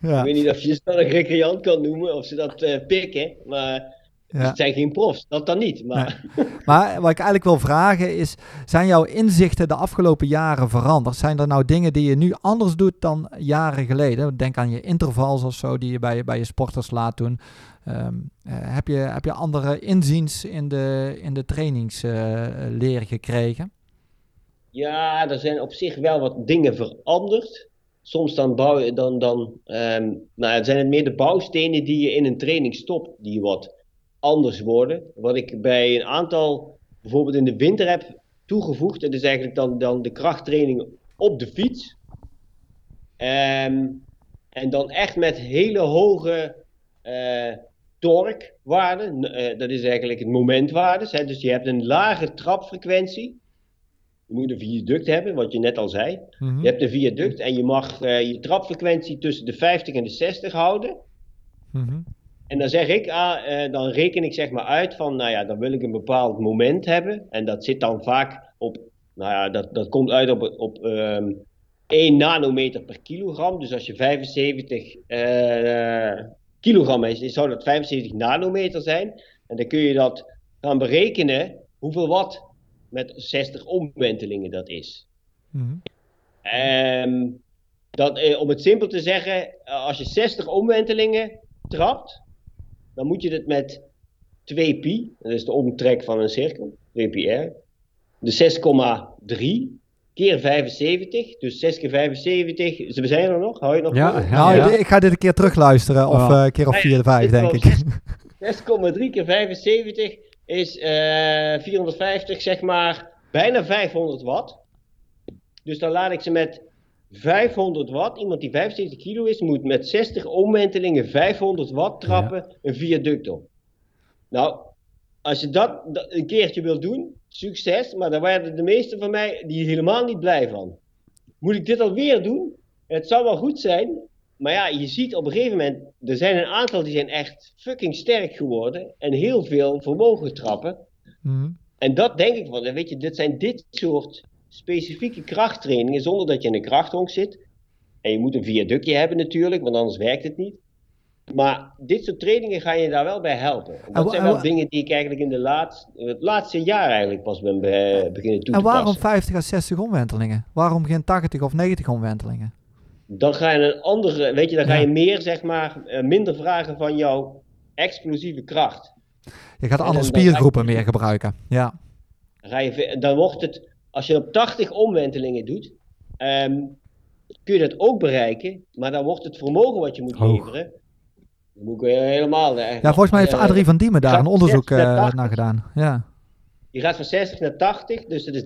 Speaker 4: Ja. Ik weet niet of je ze dan een recreant kan noemen, of ze dat pikken, maar ja. het zijn geen profs, dat dan niet. Maar...
Speaker 1: Nee. maar wat ik eigenlijk wil vragen is, zijn jouw inzichten de afgelopen jaren veranderd? Zijn er nou dingen die je nu anders doet dan jaren geleden? Denk aan je intervals of zo die je bij, bij je sporters laat doen. Um, uh, heb, je, heb je andere inziens in de, in de trainingsleer uh, gekregen?
Speaker 4: Ja, er zijn op zich wel wat dingen veranderd soms dan, bouw, dan, dan um, nou, zijn het meer de bouwstenen die je in een training stopt, die wat anders worden. Wat ik bij een aantal, bijvoorbeeld in de winter heb toegevoegd, dat is eigenlijk dan, dan de krachttraining op de fiets. Um, en dan echt met hele hoge uh, torquewaarden. Uh, dat is eigenlijk het momentwaarde. Dus je hebt een lage trapfrequentie je moet een viaduct hebben, wat je net al zei. Mhm. Je hebt een viaduct en je mag uh, je trapfrequentie tussen de 50 en de 60 houden. Mhm. En dan zeg ik, ah, uh, dan reken ik zeg maar uit van, nou ja, dan wil ik een bepaald moment hebben. En dat zit dan vaak op, nou ja, dat, dat komt uit op, op um, 1 nanometer per kilogram. Dus als je 75 uh, eh, kilogram is, zou dat 75 nanometer zijn. En dan kun je dat gaan berekenen hoeveel watt met 60 omwentelingen dat is. Mm -hmm. dat, eh, om het simpel te zeggen, eh, als je 60 omwentelingen trapt, dan moet je het met 2 pi, dat is de omtrek van een cirkel, 2 pi r, de 6,3 keer 75, dus 6 keer 75, ze zijn er nog, hou je nog
Speaker 1: ja, ja, ja, ik ga dit een keer terugluisteren, of een uh, keer of 4, 5 denk ik.
Speaker 4: 6,3 keer 75 is uh, eh, 450, zeg maar, bijna 500 watt. Dus dan laat ik ze met 500 watt, iemand die 75 kilo is, moet met 60 omwentelingen 500 watt trappen een viaduct op. Nou, als je dat een keertje wil doen, succes, maar daar werden de meesten van mij die helemaal niet blij van. Moet ik dit alweer doen? Het zou wel goed zijn, maar ja, je ziet op een gegeven moment, er zijn een aantal die zijn echt fucking sterk geworden en heel veel vermogen trappen. Mm. En dat denk ik van, weet je, dit zijn dit soort specifieke krachttrainingen zonder dat je in een krachthonk zit. En je moet een viaductje hebben natuurlijk, want anders werkt het niet. Maar dit soort trainingen ga je daar wel bij helpen. dat zijn wel dingen die ik eigenlijk in de laatste, het laatste jaar eigenlijk pas ben beginnen toe te passen.
Speaker 1: En waarom 50 à 60 omwentelingen? Waarom geen 80 of 90 omwentelingen?
Speaker 4: dan ga je een andere, weet je, dan ga je meer, zeg maar, eh, minder vragen van jouw explosieve kracht.
Speaker 1: Je gaat andere spiergroepen meer gebruiken, ja.
Speaker 4: Dan, ga je, dan wordt het, als je op 80 omwentelingen doet, um, kun je dat ook bereiken, maar dan wordt het vermogen wat je moet leveren, moet ik helemaal...
Speaker 1: Ja, volgens mij heeft uh, Adrie van Diemen daar een onderzoek uh, naar gedaan, ja.
Speaker 4: Je gaat van 60 naar 80, dus dat is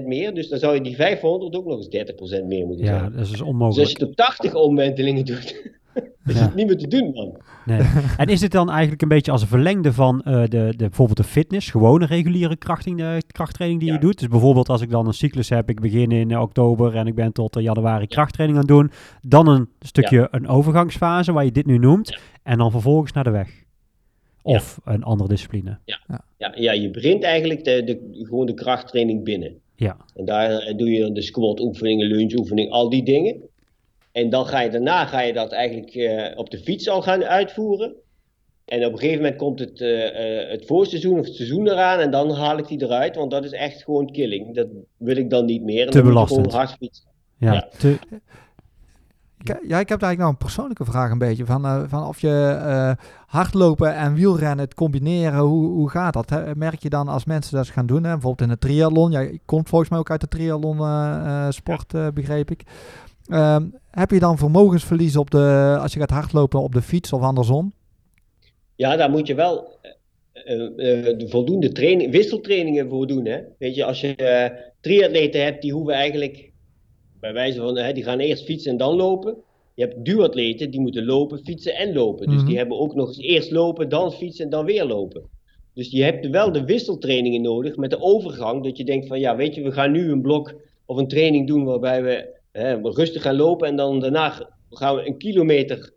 Speaker 4: 30% meer. Dus dan zou je die 500 ook nog eens 30% meer moeten
Speaker 2: ja, Ja, dat is dus onmogelijk.
Speaker 4: Dus als je het op 80 omwentelingen doet, Dat is
Speaker 2: Ja.
Speaker 4: niet meer te doen, man.
Speaker 2: Nee. En is het dan eigenlijk een beetje als een verlengde van eh, de, de, bijvoorbeeld de fitness, gewone reguliere krachting, eh, krachttraining die
Speaker 4: Ja.
Speaker 2: je doet? Dus bijvoorbeeld als ik dan een cyclus heb, ik begin in eh, oktober en ik ben tot januari krachttraining aan het doen, dan een stukje een overgangsfase waar je dit nu noemt en dan vervolgens naar de weg. Of een andere discipline.
Speaker 4: Ja, ja je begint eigenlijk de, de, gewoon de krachttraining binnen.
Speaker 2: Ja.
Speaker 4: En daar doe je dan de squat oefeningen, lunge oefeningen, al die dingen. En dan ga je daarna ga je dat eigenlijk eh, op de fiets al gaan uitvoeren. En op een gegeven moment komt het, eh, eh, het voorseizoen of het seizoen eraan en dan haal ik die eruit, want dat is echt gewoon killing. Dat wil ik dan niet meer. En
Speaker 2: Te belastend.
Speaker 4: Gewoon hard fietsen.
Speaker 2: Ja,
Speaker 4: Ja.
Speaker 2: te-
Speaker 1: ja, ik heb eigenlijk nou een persoonlijke vraag een beetje. Van, eh, van of je eh, hardlopen en wielrennen, het combineren, hoe, hoe gaat dat? Hè? Merk je dan als mensen dat gaan doen, hè? bijvoorbeeld in de triathlon. Jij komt volgens mij ook uit de triathlon sport, eh, begreep ik. Ehm, heb je dan vermogensverlies op de, als je gaat hardlopen op de fiets of andersom?
Speaker 4: Ja, daar moet je wel eh, eh, de voldoende training, wisseltrainingen voor doen. Hè? Weet je, als je eh triatleten hebt, die hoeven eigenlijk, bij wijze van, hè, die gaan eerst fietsen en dan lopen. Je hebt duatleten, die moeten lopen, fietsen en lopen. Dus
Speaker 1: Mhm.
Speaker 4: die hebben ook nog eens eerst lopen, dan fietsen en dan weer lopen. Dus je hebt wel de wisseltrainingen nodig met de overgang. Dat je denkt van, ja, weet je, we gaan nu een blok of een training doen waarbij we hè, rustig gaan lopen. En dan daarna gaan we een kilometer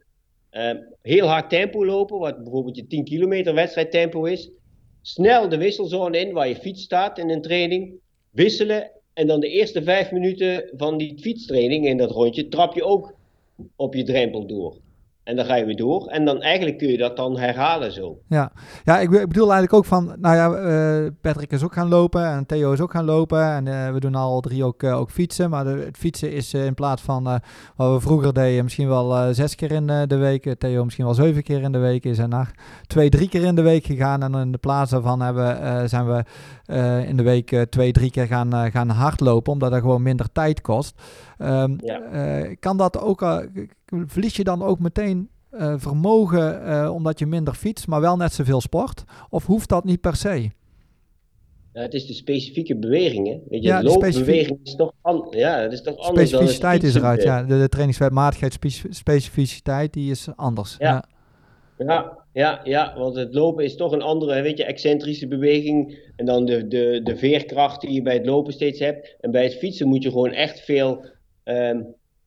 Speaker 4: eh, heel hard tempo lopen, wat bijvoorbeeld je 10 kilometer wedstrijdtempo is. Snel de wisselzone in, waar je fiets staat in een training. Wisselen. En dan de eerste vijf minuten van die fietstraining in dat rondje trap je ook op je drempel door. En dan ga je weer door. En dan eigenlijk kun je dat dan herhalen zo.
Speaker 1: Ja, ja ik, be- ik bedoel eigenlijk ook van, nou ja, eh, Patrick is ook gaan lopen en Theo is ook gaan lopen. En eh, we doen al drie ook, eh, ook fietsen. Maar de, het fietsen is in plaats van wat we vroeger deden, misschien wel zes keer in de week. Theo misschien wel zeven keer in de week. Is er naar twee, drie keer in de week gegaan. En in de plaats daarvan hebben, zijn we in de week twee, drie keer gaan, gaan hardlopen. Omdat dat gewoon minder tijd kost.
Speaker 4: Ja.
Speaker 1: eh, kan dat ook, eh, verlies je dan ook meteen eh, vermogen eh, omdat je minder fietst, maar wel net zoveel sport? Of hoeft dat niet per se?
Speaker 4: Ja, het is de specifieke beweging. Hè? Weet je,
Speaker 1: Ja,
Speaker 4: loopbeweging is toch, an ja, is toch anders dan
Speaker 1: Specificiteit is eruit, ja. De, de trainingsmatigheid, speci- specificiteit, die is anders.
Speaker 4: Ja.
Speaker 1: Ja.
Speaker 4: Ja, ja, ja, want het lopen is toch een andere, weet je, excentrische beweging. En dan de, de, de veerkracht die je bij het lopen steeds hebt. En bij het fietsen moet je gewoon echt veel ehm,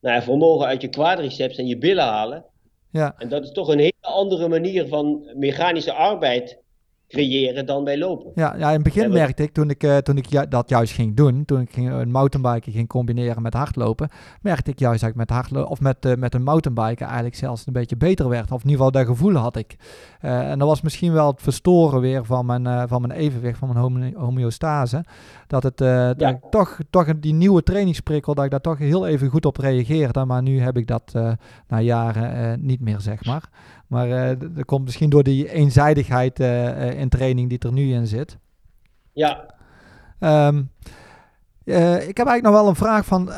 Speaker 4: nou ja, vermogen uit je quadriceps en je billen halen.
Speaker 1: Ja.
Speaker 4: En dat is toch een hele andere manier van mechanische arbeid creëren dan bij lopen.
Speaker 1: Ja, ja, in het begin
Speaker 4: Ja,
Speaker 1: merkte ik, toen ik, eh, toen ik ju- dat juist ging doen, toen ik ging, een mountainbiken ging combineren met hardlopen, merkte ik juist dat ik met hardlopen, of met, eh, met een mountainbiken eigenlijk zelfs een beetje beter werd. Of in ieder geval dat gevoel had ik. Eh, en dat was misschien wel het verstoren weer van mijn, van mijn evenwicht, van mijn homeostase. Dat het eh,
Speaker 4: Ja.
Speaker 1: toch, toch die nieuwe trainingsprikkel, dat ik daar toch heel even goed op reageerde. Maar nu heb ik dat eh, na jaren eh, niet meer, zeg maar. Maar dat komt misschien door die eenzijdigheid in training die er nu in zit.
Speaker 4: Ja,
Speaker 1: Ehm, eh, ik heb eigenlijk nog wel een vraag van,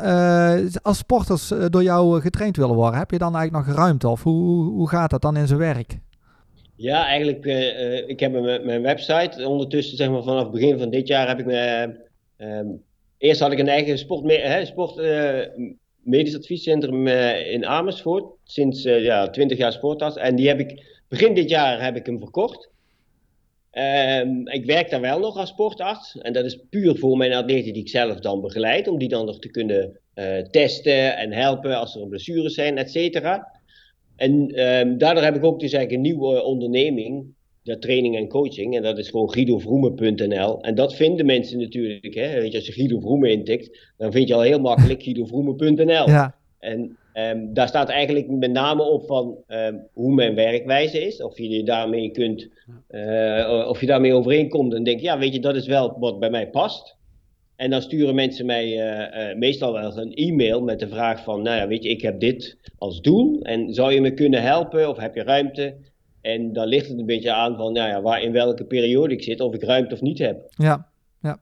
Speaker 1: als sporters door jou getraind willen worden, heb je dan eigenlijk nog ruimte? Of hoe, hoe, hoe gaat dat dan in zijn werk?
Speaker 4: Ja, eigenlijk, eh, eh, ik heb mijn, mijn website. Ondertussen, zeg maar, vanaf begin van dit jaar heb ik me. ehm, eerst had ik een eigen sport, hè, sport eh, adviescentrum in Amersfoort. Sinds ja, 20 jaar sportarts. En die heb ik, begin dit jaar heb ik hem verkocht. Ehm, ik werk daar wel nog als sportarts. En dat is puur voor mijn atleten die ik zelf dan begeleid. Om die dan nog te kunnen testen en helpen als er blessures zijn, et cetera. En ehm, daardoor heb ik ook dus eigenlijk een nieuwe onderneming, de training en coaching. En dat is gewoon guidovroemen.nl. En dat vinden mensen natuurlijk. Hè? Weet je, als je Guido Vroemen intikt, dan vind je al heel makkelijk guidovroemen.nl.
Speaker 1: Ja,
Speaker 4: En ehm, daar staat eigenlijk met name op van ehm, hoe mijn werkwijze is. Of je je daarmee kunt, eh, of je daarmee overeenkomt. En denk, ja, weet je, dat is wel wat bij mij past. En dan sturen mensen mij eh, eh, meestal wel een e-mail met de vraag van, nou ja, weet je, ik heb dit als doel. En zou je me kunnen helpen of heb je ruimte? En dan ligt het een beetje aan van, nou ja, waar in welke periode ik zit, of ik ruimte of niet heb.
Speaker 1: ja, ja.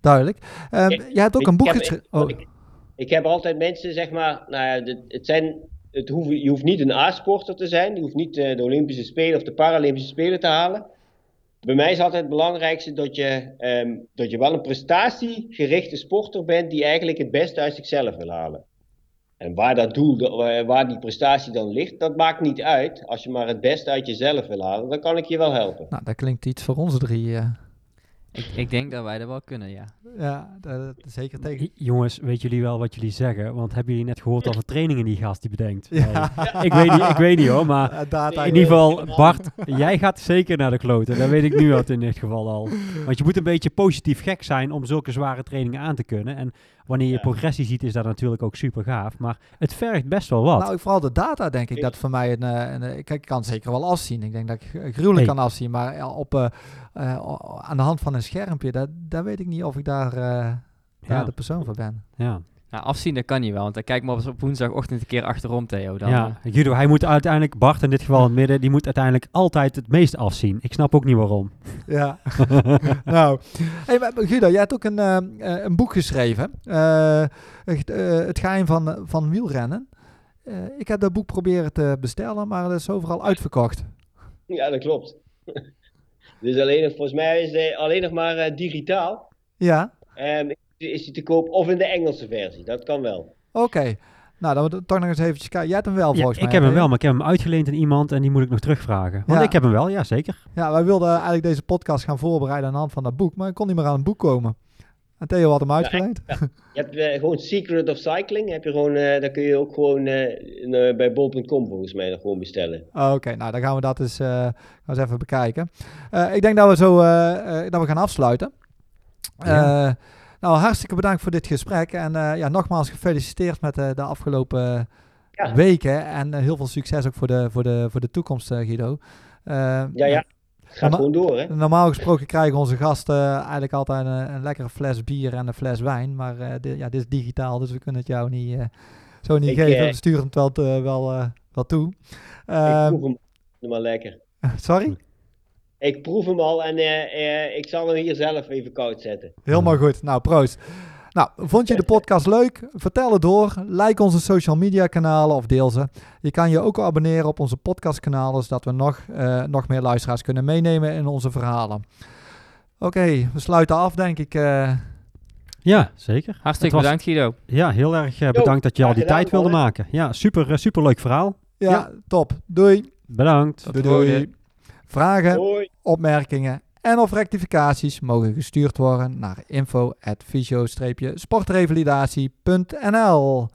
Speaker 1: Duidelijk. Ehm,
Speaker 4: Ja,
Speaker 1: jij hebt ook een boek geschreven. Oh,
Speaker 4: Ik, ik heb altijd mensen, zeg maar, nou ja, dit- het zijn, het hoeft, je hoeft niet een A-sporter te zijn. Je hoeft niet eh, de Olympische Spelen of de Paralympische Spelen te halen. Bij mij is altijd het belangrijkste dat je, ehm, dat je wel een prestatiegerichte sporter bent die eigenlijk het beste uit zichzelf wil halen. En waar dat doel, de- waar- die prestatie dan ligt, dat maakt niet uit. Als je maar het beste uit jezelf wil halen, dan kan ik je wel helpen.
Speaker 1: Nou, dat klinkt iets voor onze drie. eh.
Speaker 3: Ik, ik denk dat wij dat wel kunnen, ja.
Speaker 1: ja, dat, dat- zeker tegen.
Speaker 2: Jongens, weet jullie wel wat jullie zeggen? Want hebben jullie net gehoord over trainingen die gast die bedenkt?
Speaker 1: Ja.
Speaker 2: Ik, weet niet, ik weet niet hoor, maar in ieder geval, Bart, jij gaat zeker naar de kloten. Dat weet ik nu al in dit geval al. Want je moet een beetje positief gek zijn om zulke zware trainingen aan te kunnen. En wanneer je
Speaker 4: Ja.
Speaker 2: progressie ziet, is dat natuurlijk ook super gaaf. Maar het vergt best wel wat.
Speaker 1: Nou, vooral de data denk ik dat voor mij een, eh, een, eh, kijk, ik kan zeker wel afzien. Ik denk dat ik gruwelijk
Speaker 2: Hey.
Speaker 1: kan afzien, maar op, eh, eh, o- aan de hand van een schermpje, dat, daar weet ik niet of ik daar, eh, daar
Speaker 2: Ja.
Speaker 1: de persoon voor ben.
Speaker 2: ja.
Speaker 3: Nou, afzien dat kan niet wel, want dan kijk maar op, woensdagochtend een keer achterom, Theo. Dan,
Speaker 2: ja,
Speaker 3: eh,
Speaker 2: Guido, hij moet uiteindelijk, Bart in dit geval in het midden, die moet uiteindelijk altijd het meest afzien. Ik snap ook niet waarom.
Speaker 1: Ja. nou, hey, maar Guido, jij hebt ook een, eh, eh, een boek geschreven. eh, het, eh, het geheim van, van wielrennen. Eh, ik heb dat boek proberen te bestellen, maar het is overal uitverkocht.
Speaker 4: Ja, dat klopt. dus alleen, nog- volgens mij is het alleen nog maar eh, digitaal.
Speaker 1: Ja,
Speaker 4: En is die te koop of in de Engelse versie. Dat kan wel.
Speaker 1: oké. Nou, dan moeten we toch nog eens eventjes kijken. Jij hebt hem wel
Speaker 2: Ja,
Speaker 1: volgens
Speaker 2: ik
Speaker 1: mij.
Speaker 2: heb hem wel, maar ik heb hem uitgeleend aan iemand en die moet ik nog terugvragen. Want
Speaker 1: Ja.
Speaker 2: ik heb hem wel, ja zeker.
Speaker 1: Ja, wij wilden eigenlijk deze podcast gaan voorbereiden aan de hand van dat boek, maar ik kon niet meer aan het boek komen. En Theo had hem uitgeleend.
Speaker 4: Je hebt eh, gewoon Secret of Cycling. Heb je gewoon, eh daar kun je ook gewoon eh, eh, bij bol.com volgens mij nog gewoon bestellen.
Speaker 1: Oh, Oké, nou dan gaan we dat eens, eh, eens even bekijken. Eh, ik denk dat we zo dat we gaan afsluiten.
Speaker 2: Ja.
Speaker 1: Eh, nou, hartstikke bedankt voor dit gesprek. En eh, ja, nogmaals gefeliciteerd met eh, de afgelopen
Speaker 4: Ja.
Speaker 1: weken. En eh, heel veel succes ook voor de, voor de, voor de toekomst, eh, Guido. Eh,
Speaker 4: Ja, ja. Het gaat gewoon door, hè?
Speaker 1: Normaal gesproken krijgen onze gasten eigenlijk altijd een, een lekkere fles bier en een fles wijn. Maar eh, dit, ja, dit is digitaal, dus we kunnen het jou niet, eh, zo niet
Speaker 4: Ik,
Speaker 1: geven.
Speaker 4: eh,
Speaker 1: we sturen het wel, eh, wel, eh, wel toe.
Speaker 4: ik
Speaker 1: Ehm,
Speaker 4: proef hem maar lekker.
Speaker 1: sorry?
Speaker 4: Ik proef hem al en eh, eh, ik zal hem hier zelf even koud zetten.
Speaker 1: Helemaal goed. Nou, proost. Nou, vond je de podcast leuk? Vertel het door. Like onze social media kanalen of deel ze. Je kan je ook abonneren op onze podcastkanalen, zodat we nog, eh, nog meer luisteraars kunnen meenemen in onze verhalen. Oké, we sluiten af, denk ik. eh.
Speaker 2: Ja, zeker.
Speaker 3: Hartstikke
Speaker 2: was-
Speaker 3: bedankt, Guido.
Speaker 2: Ja, heel erg bedankt dat je al die tijd wilde maken. Ja, super, super leuk verhaal.
Speaker 1: ja,
Speaker 2: Ja.
Speaker 1: top. Doei.
Speaker 2: Bedankt.
Speaker 3: Tot
Speaker 1: doei. Vragen,
Speaker 4: Hoi!
Speaker 1: opmerkingen en of rectificaties mogen gestuurd worden naar info@visio-sportrevalidatie.nl